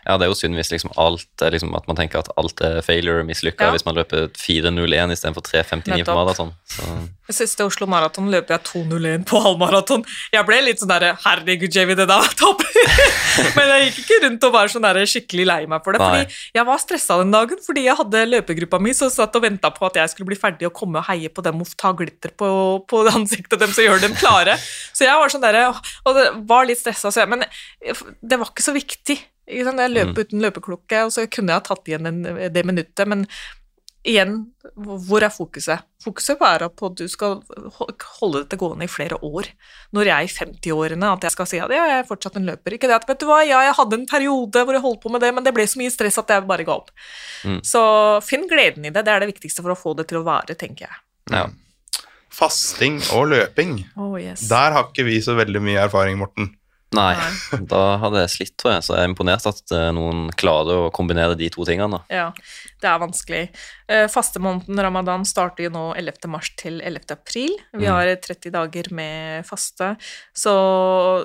Speaker 2: Ja, det er jo synd hvis liksom alt er liksom at man tenker at alt er failure, mislykka,
Speaker 4: Ja.
Speaker 2: hvis man løper 4.01 istedenfor 3.59 på maraton. Så
Speaker 4: siste Oslo Maraton løper jeg 2.01 på halvmaraton. Jeg ble litt sånn derre Herregud, Jamie, det der var topp! *laughs* Men jeg gikk ikke rundt og var sånn der skikkelig lei meg for det.
Speaker 2: Nei.
Speaker 4: Fordi jeg var stressa den dagen fordi jeg hadde løpegruppa mi som satt og venta på at jeg skulle bli ferdig og komme og heie på dem og ta glitter på, på ansiktet dem som gjør dem klare. Så jeg var sånn derre Og det var litt stressa, så jeg Men det var ikke så viktig. Ikke sant? Jeg løp uten løpeklokke, og så kunne jeg ha tatt igjen den, det minuttet, men igjen, hvor er fokuset? Fokuset er på at du skal holde dette gående i flere år. Når jeg er i 50-årene, at jeg skal si at ja, jeg er fortsatt en løper. Ikke det at vet du hva, ja, jeg hadde en periode hvor jeg holdt på med det, men det ble så mye stress at jeg bare ga opp.
Speaker 2: Mm.
Speaker 4: Så finn gleden i det. Det er det viktigste for å få det til å vare, tenker jeg.
Speaker 2: Ja.
Speaker 1: Fasting og løping.
Speaker 4: Oh, yes.
Speaker 1: Der har ikke vi så veldig mye erfaring, Morten.
Speaker 2: Nei, *laughs* da hadde jeg slitt, tror jeg. Så jeg er imponert at eh, noen klarer å kombinere de to tingene.
Speaker 4: Ja, det er vanskelig. Eh, Fastemåneden ramadan starter jo nå 11. mars til 11. april. Vi
Speaker 2: Mm.
Speaker 4: har 30 dager med faste, så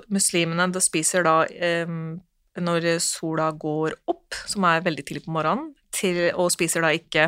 Speaker 4: muslimene da spiser da når sola går opp, som er veldig tidlig på morgenen, til, og spiser da ikke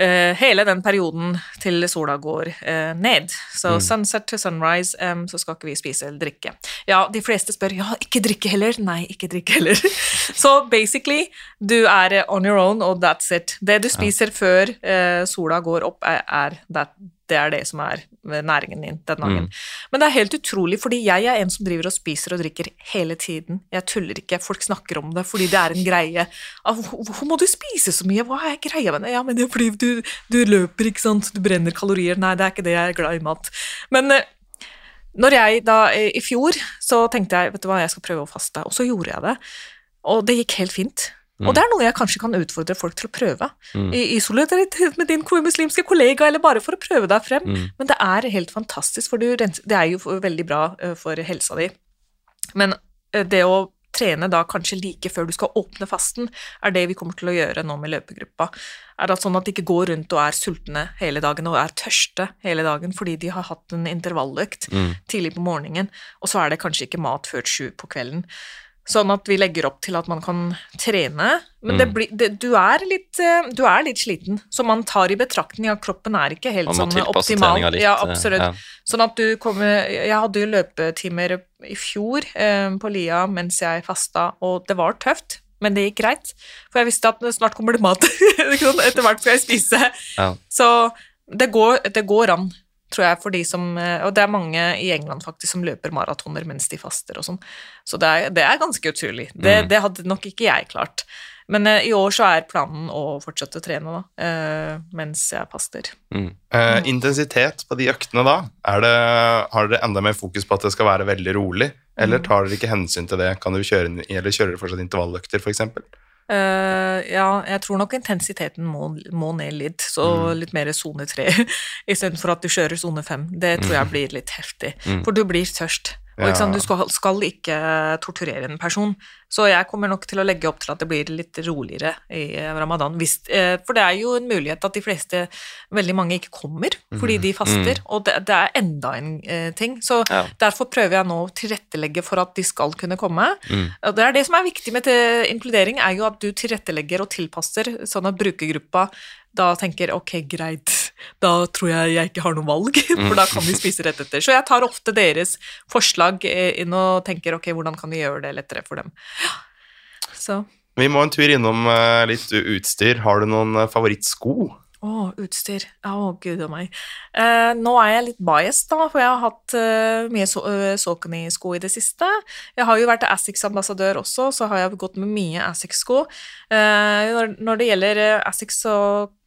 Speaker 4: uh, hele den perioden til sola går uh, ned. Så
Speaker 2: Mm.
Speaker 4: sunset to sunrise, um, så skal ikke vi spise eller drikke. Ja, de fleste spør ja, ikke drikke heller. Nei, ikke drikke heller. *laughs* så basically, du er eh, on your own, og that's it. Det du spiser før eh, sola går opp, er, er that, det er det som er næringen din den dagen.
Speaker 2: Mm.
Speaker 4: Men det er helt utrolig, fordi jeg er en som driver og spiser og drikker hele tiden. Jeg tuller ikke, folk snakker om det fordi det er en greie. Hvorfor må du spise så mye? Hva er greia med det? Ja, men det er fordi du, du løper, ikke sant, du brenner kalorier. Nei, det er ikke det, jeg er glad i mat. Men eh, når jeg da eh, i fjor, så tenkte jeg, vet du hva, jeg skal prøve å faste, og så gjorde jeg det. Og det gikk helt fint. Og
Speaker 2: Mm.
Speaker 4: det er noe jeg kanskje kan utfordre folk til å prøve.
Speaker 2: Mm.
Speaker 4: I, I solidaritet med din muslimske kollega, eller bare for å prøve deg frem.
Speaker 2: Mm.
Speaker 4: Men det er helt fantastisk, for du det er jo veldig bra eh, for helsa di. Men eh, det å trene da kanskje like før du skal åpne fasten, er det vi kommer til å gjøre nå med løpegruppa. Er det sånn at de ikke går rundt og er sultne hele dagen og er tørste hele dagen fordi de har hatt en intervalløkt
Speaker 2: Mm.
Speaker 4: tidlig på morgenen, og så er det kanskje ikke mat før sju på kvelden. Sånn at vi legger opp til at man kan trene, men det
Speaker 2: Mm.
Speaker 4: blir, det, du, er litt, eh, du er litt sliten, så man tar i betraktning at kroppen er ikke helt sånn optimal.
Speaker 2: litt.
Speaker 4: Ja,
Speaker 2: eh,
Speaker 4: absolutt.
Speaker 2: Ja.
Speaker 4: Sånn at du kommer Jeg hadde jo løpetimer i fjor eh, på Lia mens jeg fasta, og det var tøft. Men det gikk greit, for jeg visste at snart kommer det mat. *laughs* Etter hvert skal jeg spise.
Speaker 2: Ja.
Speaker 4: Så det går, det går an, tror jeg, for de som eh, Og det er mange i England faktisk som løper maratoner mens de faster og sånn. Så det er, det er ganske utrolig. Det,
Speaker 2: Mm.
Speaker 4: det hadde nok ikke jeg klart. Men uh, i år så er planen å fortsette å trene da, uh, mens jeg faster.
Speaker 2: Mm.
Speaker 1: Eh, intensitet på de øktene da, er det, har dere enda mer fokus på at det skal være veldig rolig, eller
Speaker 4: Mm.
Speaker 1: tar dere ikke hensyn til det? Kan du kjøre, eller kjører dere fortsatt intervalløkter, for
Speaker 4: Eh, ja, jeg tror nok intensiteten må, må ned litt, så litt mer sone tre *laughs* istedenfor at du kjører sone fem. Det tror jeg blir litt heftig,
Speaker 2: Mm.
Speaker 4: for du blir tørst. Og ikke sant, du skal, skal ikke torturere en person, så jeg kommer nok til å legge opp til at det blir litt roligere i eh, ramadan. Hvis, eh, for det er jo en mulighet at de fleste, veldig mange, ikke kommer fordi de faster, og det, det er enda en eh, ting. Så
Speaker 2: Ja.
Speaker 4: derfor prøver jeg nå å tilrettelegge for at de skal kunne komme.
Speaker 2: Mm.
Speaker 4: Og det er det som er viktig med inkludering, er jo at du tilrettelegger og tilpasser, sånn at brukergruppa da tenker ok, greit, da tror jeg jeg ikke har noe valg, *laughs* for da kan vi spise rett etter. Så jeg tar ofte deres forslag eh, inn og tenker ok, hvordan kan vi gjøre det lettere for dem. Så
Speaker 1: Vi må en tur innom eh, litt utstyr. Har du noen eh, favorittsko?
Speaker 4: Å, utstyr. Å, gud a meg. Eh, nå er jeg litt biased, da, for jeg har hatt eh, mye so uh, Saucony-sko i det siste. Jeg har jo vært Asics-ambassadør også, så har jeg gått med mye Asics-sko. Eh, når, når det gjelder eh, Asics, så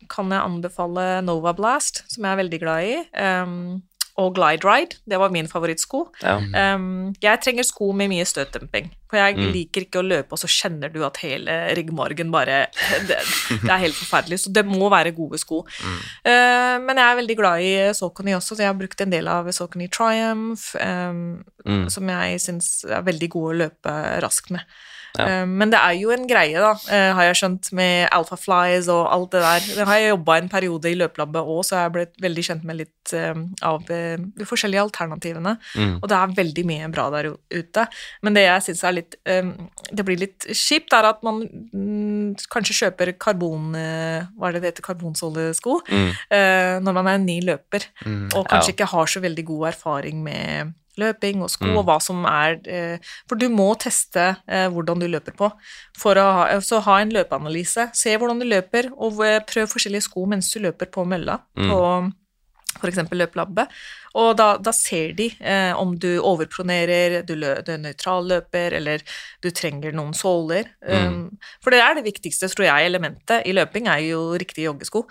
Speaker 4: kan jeg anbefale Nova Blast, som jeg er veldig glad i. Um, og Glide Ride, det var min favorittsko.
Speaker 2: Ja.
Speaker 4: Um, jeg trenger sko med mye støtdemping, for jeg
Speaker 2: Mm.
Speaker 4: liker ikke å løpe, og så kjenner du at hele ryggmargen bare *laughs* det, det er helt forferdelig, så det må være gode sko. Uh, men jeg er veldig glad i Saucony også, så jeg har brukt en del av Saucony Triumph, um,
Speaker 2: Mm.
Speaker 4: som jeg syns er veldig gode å løpe raskt med.
Speaker 2: Ja.
Speaker 4: Uh, men det er jo en greie, da, uh, har jeg skjønt, med Alpha Flies og alt det der. Det har jeg jobba en periode i løpelabbet òg, så jeg har blitt veldig kjent med litt um, av de forskjellige alternativene.
Speaker 2: Mm.
Speaker 4: Og det er veldig mye bra der ute. Men det jeg syns er litt Det blir litt kjipt, er at man mm, kanskje kjøper karbon... eh, hva er det det heter? Karbonsålesko?
Speaker 2: Mm.
Speaker 4: eh, når man er en ny løper,
Speaker 1: Mm.
Speaker 4: og kanskje
Speaker 2: Ja.
Speaker 4: ikke har så veldig god erfaring med løping og sko,
Speaker 2: Mm.
Speaker 4: og hva som er eh, For du må teste eh, hvordan du løper på. For å ha, så ha en løpeanalyse. Se hvordan du løper, og eh, prøv forskjellige sko mens du løper på mølla.
Speaker 2: Mm.
Speaker 4: På f.eks. løpelabbet. Og da, da ser de eh, om du overpronerer, du, lø, du er nøytral løper, eller du trenger noen såler. Um, for det er det viktigste, tror jeg, elementet i løping, er jo riktige joggesko.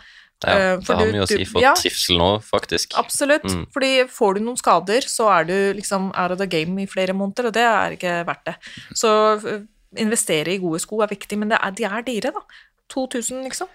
Speaker 2: Ja,
Speaker 4: Eh,
Speaker 2: det har
Speaker 4: du-
Speaker 2: mye å si for
Speaker 4: ja.
Speaker 2: trivsel nå, faktisk.
Speaker 4: Absolutt.
Speaker 2: Mm.
Speaker 4: Fordi får du noen skader, så er du liksom out of the game i flere måneder, og det er ikke verdt det. Så øh, investere i gode sko er viktig, men det er, de er dyre, da. 2000, liksom.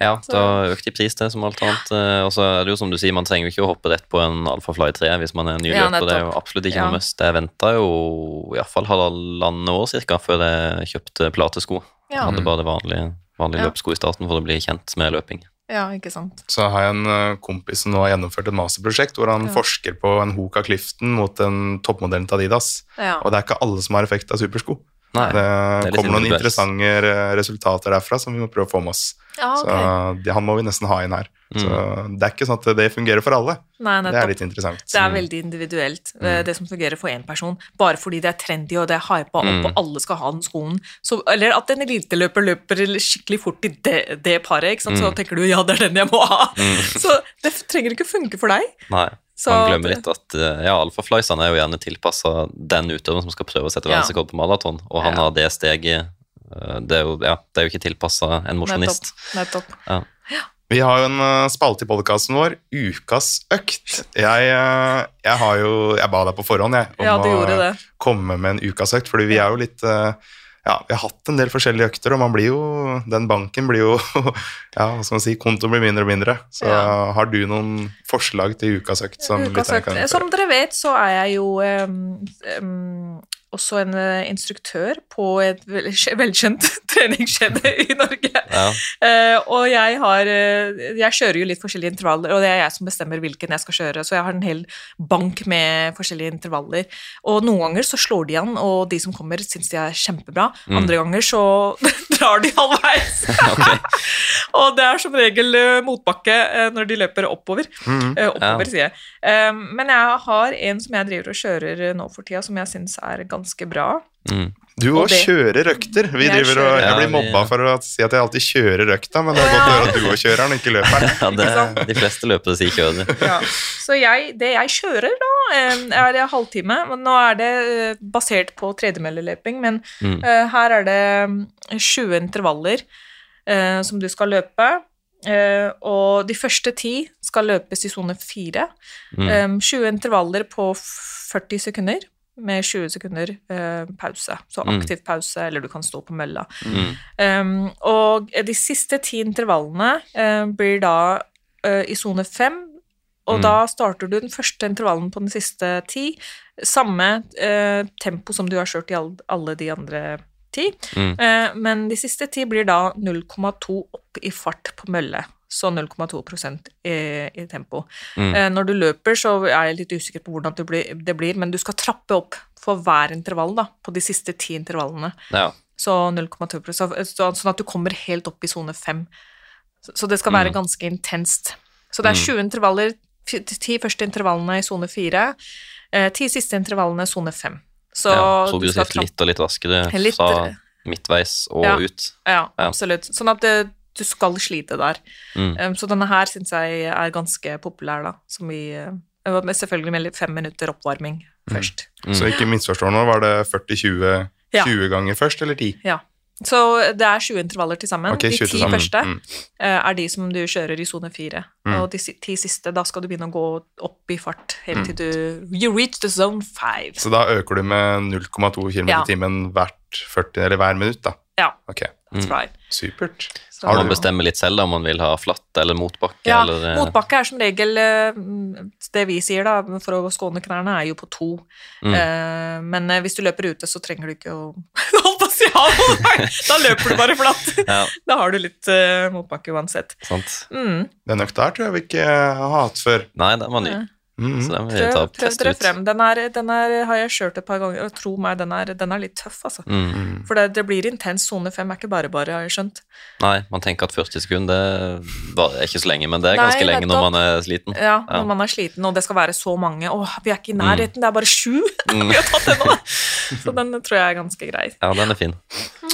Speaker 2: Ja,
Speaker 4: da
Speaker 2: det har økt i pris, det, som alt annet. Eh, Og så er det jo som du sier, man trenger jo ikke å hoppe rett på en Alfa Fly 3 hvis man er ny
Speaker 4: Ja,
Speaker 2: løper. det er jo absolutt ikke
Speaker 4: Ja.
Speaker 2: noe must. Jeg venta jo iallfall halvannet år cirka før jeg kjøpte platesko.
Speaker 4: Ja.
Speaker 2: Hadde bare vanlige, vanlige
Speaker 4: Ja.
Speaker 2: løpesko i starten for å bli kjent med løping.
Speaker 4: Ja, ikke sant.
Speaker 1: Så har jeg en eh, kompis som nå har gjennomført et masterprosjekt hvor han
Speaker 4: Ja.
Speaker 1: forsker på en hok av Clifton mot en toppmodellen til Adidas.
Speaker 4: Ja.
Speaker 1: Og det er ikke alle som har effekt av supersko.
Speaker 2: Nei,
Speaker 1: Det,
Speaker 2: det
Speaker 1: kommer noen interessante eh, resultater derfra som vi må prøve å få med oss.
Speaker 4: ja, okay.
Speaker 1: Så det, han må vi nesten ha inn her.
Speaker 2: Mm.
Speaker 1: Så det er ikke sånn at det fungerer for alle.
Speaker 4: Nei,
Speaker 1: Det er litt interessant.
Speaker 4: Det er veldig individuelt, mm. det som fungerer for én person. Bare fordi det er trendy og det er hypa opp,
Speaker 2: Mm.
Speaker 4: og alle skal ha den skoen. Så, eller at en eliteløper løper skikkelig fort i det, det paret, ikke sant? så
Speaker 2: Mm.
Speaker 4: tenker du ja, det er den jeg må ha. *laughs* Så det trenger ikke funke for deg.
Speaker 2: Nei.
Speaker 4: Så
Speaker 2: Man glemmer litt at eh, ja, alfaflysene er jo gjerne tilpassa den utøveren som skal prøve å sette
Speaker 4: Ja.
Speaker 2: verdensrekord på maraton, og han
Speaker 4: Ja.
Speaker 2: har det steget eh, det er, jo, ja, det er jo ikke tilpassa en mosjonist.
Speaker 4: Nettopp.
Speaker 1: Vi har jo en eh, spalte i podkasten vår, Ukas økt. Jeg, eh, jeg har jo Jeg ba deg på forhånd, jeg, om
Speaker 4: Ja,
Speaker 1: å
Speaker 4: det.
Speaker 1: komme med en ukas økt, fordi vi er jo litt eh, ja, vi har hatt en del forskjellige økter, og man blir jo, den banken blir jo *laughs* ja, hva skal man si, kontoen blir mindre og mindre. Så
Speaker 4: Ja.
Speaker 1: har du noen forslag til ukas økt? Som,
Speaker 4: Ukas økt. Som dere vet, så er jeg jo um, em, også en eh, instruktør på et *laughs* velkjent treningskjede i Norge.
Speaker 2: Ja.
Speaker 4: Uh, og jeg har eh, Jeg kjører jo litt forskjellige intervaller, og det er jeg som bestemmer hvilken jeg skal kjøre, så jeg har en hel bank med forskjellige intervaller. Og noen ganger så slår de an, og de som kommer, syns de er kjempebra.
Speaker 2: Mm.
Speaker 4: Andre ganger så *laughs* drar de halvveis. *laughs* Og det er som regel motbakke når de løper oppover.
Speaker 1: Mm.
Speaker 4: Uh, oppover,
Speaker 2: Ja.
Speaker 4: sier jeg. Uh, men jeg har en som jeg driver og kjører nå for tida, som jeg syns er ganske bra.
Speaker 2: Mm.
Speaker 1: Du
Speaker 4: Og
Speaker 1: òg kjører økter. Vi
Speaker 4: Jeg
Speaker 1: driver og, jeg blir mobba for å si at jeg alltid kjører økta, men det er godt å høre at du òg kjører den, ikke løper den. *laughs*
Speaker 2: Ja, det, de fleste løpere sier kjører.
Speaker 4: Ja. Så jeg, det jeg kjører da, er en halvtime. Men nå er det eh, basert på tredemølleløping, men
Speaker 2: Mm.
Speaker 4: uh, her er det mm, 20 intervaller uh, som du skal løpe. Uh, og de første ti skal løpes i sone fire.
Speaker 2: Mm.
Speaker 4: Um, 20 intervaller på 40 sekunder med 20 sekunder eh, pause. Så
Speaker 2: Mm.
Speaker 4: aktiv pause, eller du kan stå på mølla.
Speaker 2: Mm.
Speaker 4: Um, og de siste ti intervallene eh, blir da eh, i sone fem, og
Speaker 2: Mm.
Speaker 4: da starter du den første intervallen på den siste ti. Samme eh, tempo som du har kjørt i all, alle de andre ti,
Speaker 2: Mm.
Speaker 4: Eh, men de siste ti blir da 0,2 opp i fart på mølle. Så 0,2 i, i tempo.
Speaker 2: Mm.
Speaker 4: Eh, når du løper, så er jeg litt usikker på hvordan det blir, det blir, men du skal trappe opp for hver intervall da, på de siste ti intervallene.
Speaker 2: Ja.
Speaker 4: Så 0,2 så- så- Sånn at du kommer helt opp i sone 5. Så, så det skal være
Speaker 2: Mm.
Speaker 4: ganske intenst. Så det er
Speaker 2: Mm.
Speaker 4: 20 intervaller, f- ti første intervallene i sone 4, eh, ti siste intervallene i sone 5. Så
Speaker 2: ja.
Speaker 4: du skal
Speaker 2: litt og litt raskere
Speaker 4: Litt-
Speaker 2: fra midtveis og
Speaker 4: Ja.
Speaker 2: ut.
Speaker 4: Ja,
Speaker 2: Ja.
Speaker 4: absolutt. Sånn at det, du skal slite der.
Speaker 2: Mm.
Speaker 4: Um, så denne her syns jeg er ganske populær, da. Som vi uh, med Selvfølgelig med fem minutter oppvarming først.
Speaker 2: Mm.
Speaker 1: Så ikke misforstå nå, var det 40-20
Speaker 4: Ja.
Speaker 1: ganger først, eller 10?
Speaker 4: Ja. Så det er 20 intervaller til sammen.
Speaker 1: Okay,
Speaker 4: de
Speaker 1: 20
Speaker 4: ti første
Speaker 1: Mm.
Speaker 4: eh, er de som du kjører i sone 4.
Speaker 1: Mm.
Speaker 4: Og de ti siste, da skal du begynne å gå opp i fart helt
Speaker 1: Mm.
Speaker 4: til du You reach the zone 5.
Speaker 1: Så da øker du med 0,2 km
Speaker 4: Ja.
Speaker 1: i timen hvert 40, eller hver minutt, da?
Speaker 4: Ja.
Speaker 1: Ok,
Speaker 4: That's
Speaker 2: Mm.
Speaker 4: right.
Speaker 1: supert.
Speaker 4: Så-
Speaker 1: Har
Speaker 2: Man
Speaker 1: du-
Speaker 2: bestemmer litt selv om man vil ha flatt eller motbakke.
Speaker 4: Ja,
Speaker 2: eller, eh,
Speaker 4: motbakke er som regel eh, Det vi sier, da, for å skåne knærne, er jo på to.
Speaker 2: Mm.
Speaker 4: Eh, men eh, hvis du løper ute, så trenger du ikke å *laughs* Holdt på å si! Da løper du bare flatt. *laughs*
Speaker 2: Ja,
Speaker 4: Da har du litt eh, motbakke uansett.
Speaker 2: sant.
Speaker 4: Mm.
Speaker 1: Den økta her tror jeg vi ikke har hatt før.
Speaker 2: Nei, den var ny.
Speaker 4: Ja.
Speaker 1: Mm.
Speaker 2: Den ta
Speaker 4: Prøv, prøv dere frem. Den, er, den er, har jeg kjørt et par ganger, og tro meg, den er, den er litt tøff, altså.
Speaker 2: Mm.
Speaker 1: -hmm.
Speaker 4: For det, det blir intens. Sone fem er ikke bare bare, har jeg skjønt.
Speaker 2: Nei, man tenker at 40 sekunder det var- er ikke så lenge, men det er
Speaker 4: Nei,
Speaker 2: ganske lenge når man er sliten.
Speaker 4: Ja,
Speaker 2: Ja.
Speaker 4: når man er sliten, og det skal være så mange. Åh, vi er ikke i nærheten, det er bare sju *laughs*
Speaker 2: Mm.
Speaker 4: vi har tatt ennå! Så den tror jeg er ganske grei.
Speaker 2: Ja, den er fin.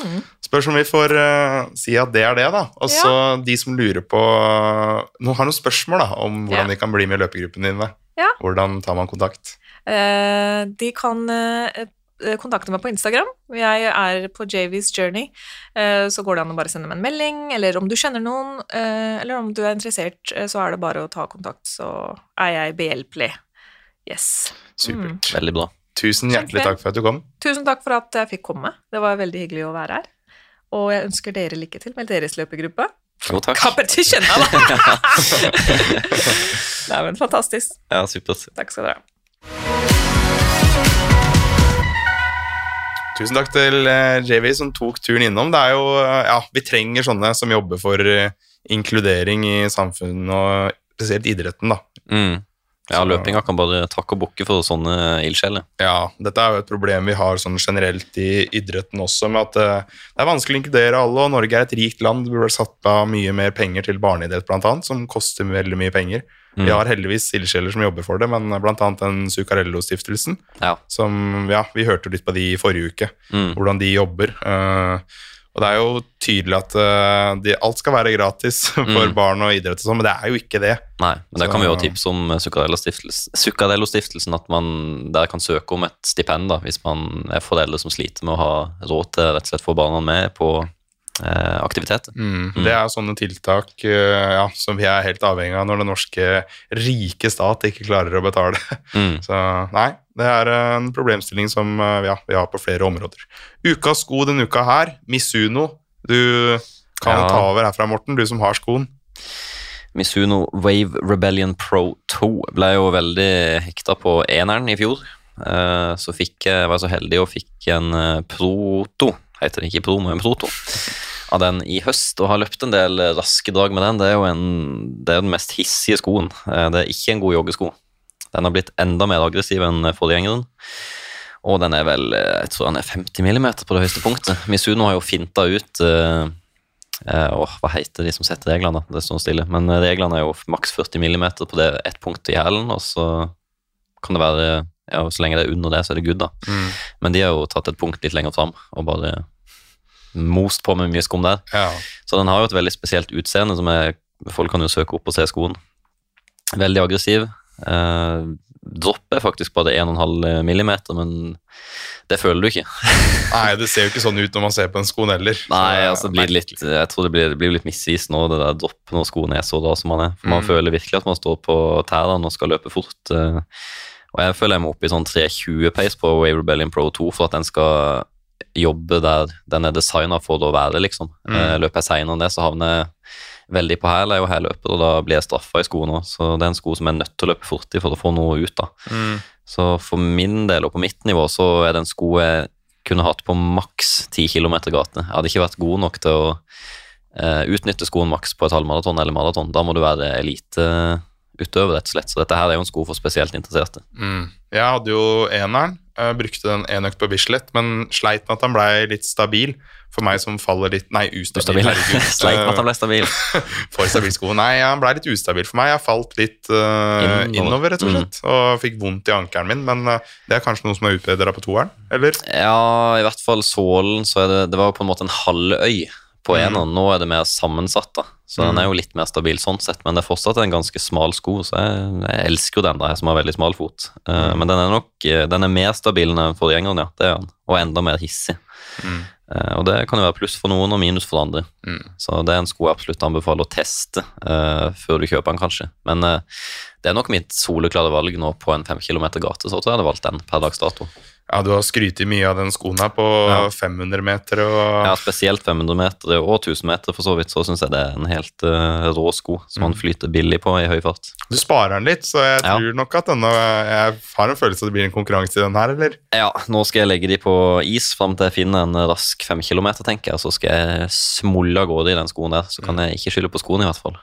Speaker 4: Mm.
Speaker 1: Spørs om vi får uh, si at det er det, da. Og så de som lurer på Nå har noen spørsmål da, om hvordan
Speaker 4: Ja.
Speaker 1: de kan bli med i løpegruppen din. dine.
Speaker 4: Ja.
Speaker 1: Hvordan tar man kontakt?
Speaker 4: Eh, de kan eh, eh, kontakte meg på Instagram. Jeg er på JV's Journey. Eh, så går det an å bare sende meg en melding, eller om du kjenner noen, eh, eller om du er interessert, eh, så er det bare å ta kontakt, så er jeg behjelpelig. Yes.
Speaker 1: Supert.
Speaker 2: Veldig bra.
Speaker 1: Tusen hjertelig takk for at du kom.
Speaker 4: Tusen takk for at jeg fikk komme. Det var veldig hyggelig å være her. Og jeg ønsker dere lykke til med deres løpegruppe.
Speaker 2: Jo, takk.
Speaker 4: Competition, *laughs* da! *laughs* Nei, men fantastisk.
Speaker 2: Ja, supert.
Speaker 4: Takk skal dere ha.
Speaker 1: Tusen takk til eh, JV som tok turen innom. Det er jo, eh, ja, Vi trenger sånne som jobber for eh, inkludering i samfunnet, og spesielt idretten. da.
Speaker 2: Mm. Ja, løpinga kan bare takke og bukke for sånne ildsjeler.
Speaker 1: Ja, Dette er jo et problem vi har sånn generelt i idretten også, med at eh, det er vanskelig å inkludere alle, og Norge er et rikt land. Det burde satt av mye mer penger til barneidrett, blant annet, som koster veldig mye penger.
Speaker 2: Mm.
Speaker 1: Vi har heldigvis ildsjeler som jobber for det, men annet den Zuccarello-stiftelsen,
Speaker 2: Ja.
Speaker 1: som ja, vi hørte litt på de i forrige uke.
Speaker 2: Mm.
Speaker 1: hvordan de jobber. eh, og det er jo tydelig at uh, de, alt skal være gratis *laughs* for
Speaker 2: Mm.
Speaker 1: barn og idrett og sånn, men det er jo ikke det.
Speaker 2: Nei, men det kan vi jo tipse om eh, Zuccarello-stiftelsen, Zuccarello-stiftelsen, at man der kan søke om et stipend da, hvis man er foreldre som sliter med å ha råd til rett og slett få barna med på eh, Mm.
Speaker 1: Det er sånne tiltak eh, ja, som vi er helt avhengig av når den norske rike stat ikke klarer å betale. *laughs*
Speaker 2: Mm.
Speaker 1: Så nei, det er en problemstilling som eh, ja, vi har på flere områder. Ukas sko denne uka her, Misuno. Du kan
Speaker 2: Ja.
Speaker 1: ta over herfra, Morten, du som har skoen.
Speaker 2: Misuno Wave Rebellion Pro 2 ble jo veldig hekta på eneren i fjor. Så fikk jeg, var jeg så heldig og fikk en Proto, heter den ikke Pro, men Proto, av den i høst, og har løpt en del raske drag med den. Det er jo en, det er den mest hissige skoen. Eh, Det er ikke en god joggesko. Den har blitt enda mer aggressiv enn forgjengeren. Og den er vel, eh, jeg tror den er 50 mm på det høyeste punktet. Misuno har jo finta ut uh, åh, hva heter de som setter reglene? Det står stille. Men reglene er jo maks 40 mm på det ett punkt i hælen, og så kan det være ja, Så lenge det er under det, så er det good, da. Men de har jo tatt et punkt litt lenger fram og bare most på med mye skum der.
Speaker 1: Ja.
Speaker 2: Så den har jo et veldig spesielt utseende, som er Folk kan jo søke opp og se skoen. Veldig aggressiv. Eh, dropp er faktisk bare 1,5 millimeter, men det føler du ikke. *laughs*
Speaker 1: Nei, det ser jo ikke sånn ut når man ser på en skoen heller.
Speaker 2: Nei,
Speaker 1: det
Speaker 2: altså blir litt, jeg tror det blir, det blir litt misvisende nå, det der droppen når skoen er så bra som man er. For Man
Speaker 1: Mm.
Speaker 2: føler virkelig at man står på tærne og skal løpe fort. eh, Og jeg føler jeg må opp i sånn 320 pace på Wave Rebellion Pro 2 for at den skal jobbe der den er designa for å være, liksom.
Speaker 1: Mm.
Speaker 2: Eh, Løper jeg seinere enn det, så havner jeg veldig på hæl. Jeg er jo hæløper, og da blir jeg straffa i skoen òg. Så det er en sko som jeg er nødt til å løpe fort i for å få noe ut av.
Speaker 1: Mm.
Speaker 2: Så for min del og på mitt nivå så er det en sko jeg kunne hatt på maks 10 km gate. Jeg hadde ikke vært god nok til å eh, utnytte skoen maks på et halvmaraton eller maraton. Da må du være eliteutøver, rett og slett. Så dette her er jo en sko for spesielt interesserte.
Speaker 1: Mm. Jeg hadde jo eneren, brukte den én økt på Bislett, men sleit med at han blei litt stabil. For meg som faller litt Nei, ustabil.
Speaker 2: Ustabil. *laughs* Sleit med at han ble stabil.
Speaker 1: For stabil sko. Nei, han blei litt ustabil for meg. Jeg falt litt uh,
Speaker 2: Innover. Mm.
Speaker 1: rett og slett, og fikk vondt i ankelen min. Men uh, det er kanskje noe som er utbedra på toeren, eller?
Speaker 2: Ja, i hvert fall sålen, så er det Det var på en måte en halvøy på
Speaker 1: Mm.
Speaker 2: eneren. Nå er det mer sammensatt, da. Så den er jo litt mer stabil sånn sett, men det er fortsatt en ganske smal sko, så jeg, jeg elsker jo den jeg som har veldig smal fot.
Speaker 1: Mm.
Speaker 2: Men den er nok eh, den er mer stabil enn forgjengeren, ja. Det er den. Og enda mer hissig.
Speaker 1: Mm.
Speaker 2: Uh, og det kan jo være pluss for noen og minus for andre.
Speaker 1: Mm.
Speaker 2: Så det er en sko jeg absolutt anbefaler å teste uh, før du kjøper den, kanskje. Men det er nok mitt soleklare valg nå på en fem kilometer gate, så tror jeg jeg hadde valgt den per dags dato.
Speaker 1: Ja, du har skrytt mye av den skoen her på
Speaker 2: Ja.
Speaker 1: 500 meter og
Speaker 2: Ja, spesielt 500 meter og 1000 meter for så vidt, så syns jeg det er en helt uh, rå sko som man flyter billig på i høy fart.
Speaker 1: Du sparer den litt, så jeg
Speaker 2: Ja.
Speaker 1: tror nok at denne Jeg har en følelse av det blir en konkurranse i den her, eller?
Speaker 2: Ja, nå skal jeg legge de på is fram til jeg finner en rask 5 kilometer, tenker jeg, så skal jeg smulle av gårde i den skoen der. Så kan jeg ikke skylde på skoen, i hvert fall.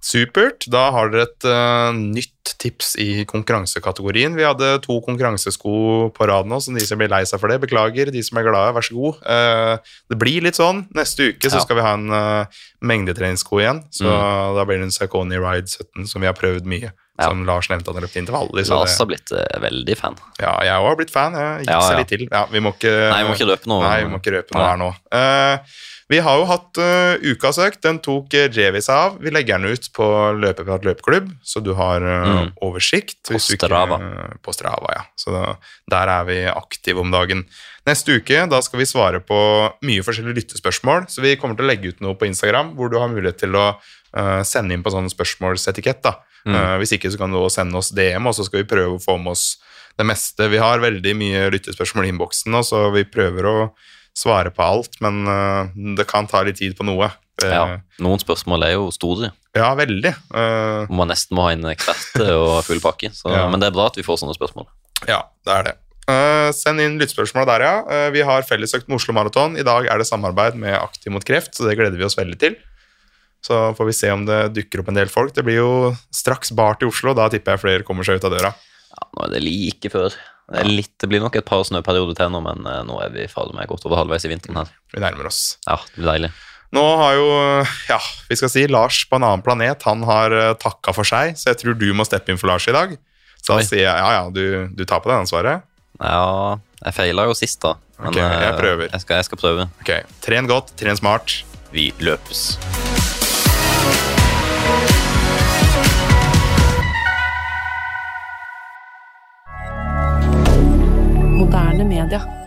Speaker 1: Supert. Da har dere et uh, nytt tips i konkurransekategorien. Vi hadde to konkurransesko på rad nå, så de som blir lei seg for det, beklager. De som er glade, vær så god. Uh, det blir litt sånn. Neste uke så skal vi ha en uh, mengdetreningssko igjen, så
Speaker 2: Mm.
Speaker 1: da blir det en Saucony Ride 17 som vi har prøvd mye.
Speaker 2: Ja.
Speaker 1: Som Lars nevnte, han har løpt intervall Liksom.
Speaker 2: Lars har blitt veldig fan.
Speaker 1: Ja, jeg òg har blitt fan. Jeg gikk
Speaker 2: Ja,
Speaker 1: seg
Speaker 2: ja.
Speaker 1: litt til. Ja, vi må ikke,
Speaker 2: Nei, vi må ikke røpe noe.
Speaker 1: Nei, vi må ikke røpe noe her nå. Eh, vi har jo hatt uh, ukas økt. Den tok Revi Jevi seg av. Vi legger den ut på Løpeprat løpeklubb, så du har uh,
Speaker 2: Mm.
Speaker 1: oversikt.
Speaker 2: På
Speaker 1: Strava. ikke-
Speaker 2: Strava.
Speaker 1: på Strava, ja. Så da, der er vi aktive om dagen. Neste uke da skal vi svare på mye forskjellige lyttespørsmål, så vi kommer til å legge ut noe på Instagram hvor du har mulighet til å eh, sende inn på sånn spørsmålsetikett. da.
Speaker 2: Mm.
Speaker 1: Eh, hvis ikke så kan du også sende oss DM, og så skal vi prøve å få med oss det meste. Vi har veldig mye lyttespørsmål i innboksen så vi prøver å svare på alt, men uh, det kan ta litt tid på noe.
Speaker 2: Ja. Noen spørsmål er jo store,
Speaker 1: ja, veldig.
Speaker 2: Uh, man nesten må ha inn ekspert og full pakke. Så,
Speaker 1: Ja.
Speaker 2: Men det er bra at vi får sånne spørsmål.
Speaker 1: Ja, det er det. Uh, send inn lyttspørsmål der, ja. Uh, vi har fellesøkt med Oslo Maraton. I dag er det samarbeid med Aktiv mot kreft, så det gleder vi oss veldig til. Så får vi se om det dukker opp en del folk. Det blir jo straks bar til Oslo, da tipper jeg flere kommer seg ut av døra.
Speaker 2: Ja, nå er det like før. Det, er litt, det blir nok et par snøperioder til nå, men eh, nå er vi fader meg godt over halvveis i vinteren her.
Speaker 1: Vi nærmer oss.
Speaker 2: Ja, det blir deilig.
Speaker 1: Nå har jo, ja, vi skal si Lars på en annen planet, han har uh, takka for seg, så jeg tror du må steppe inn for Lars i dag. Så da sier jeg ja, ja, du, du tar på deg ansvaret.
Speaker 2: Ja, jeg feila jo sist, da. Men
Speaker 1: Ok, jeg
Speaker 2: eh,
Speaker 1: prøver.
Speaker 2: Jeg skal, jeg skal prøve.
Speaker 1: Ok, tren godt, tren smart.
Speaker 2: Vi løpes.
Speaker 5: Moderne media.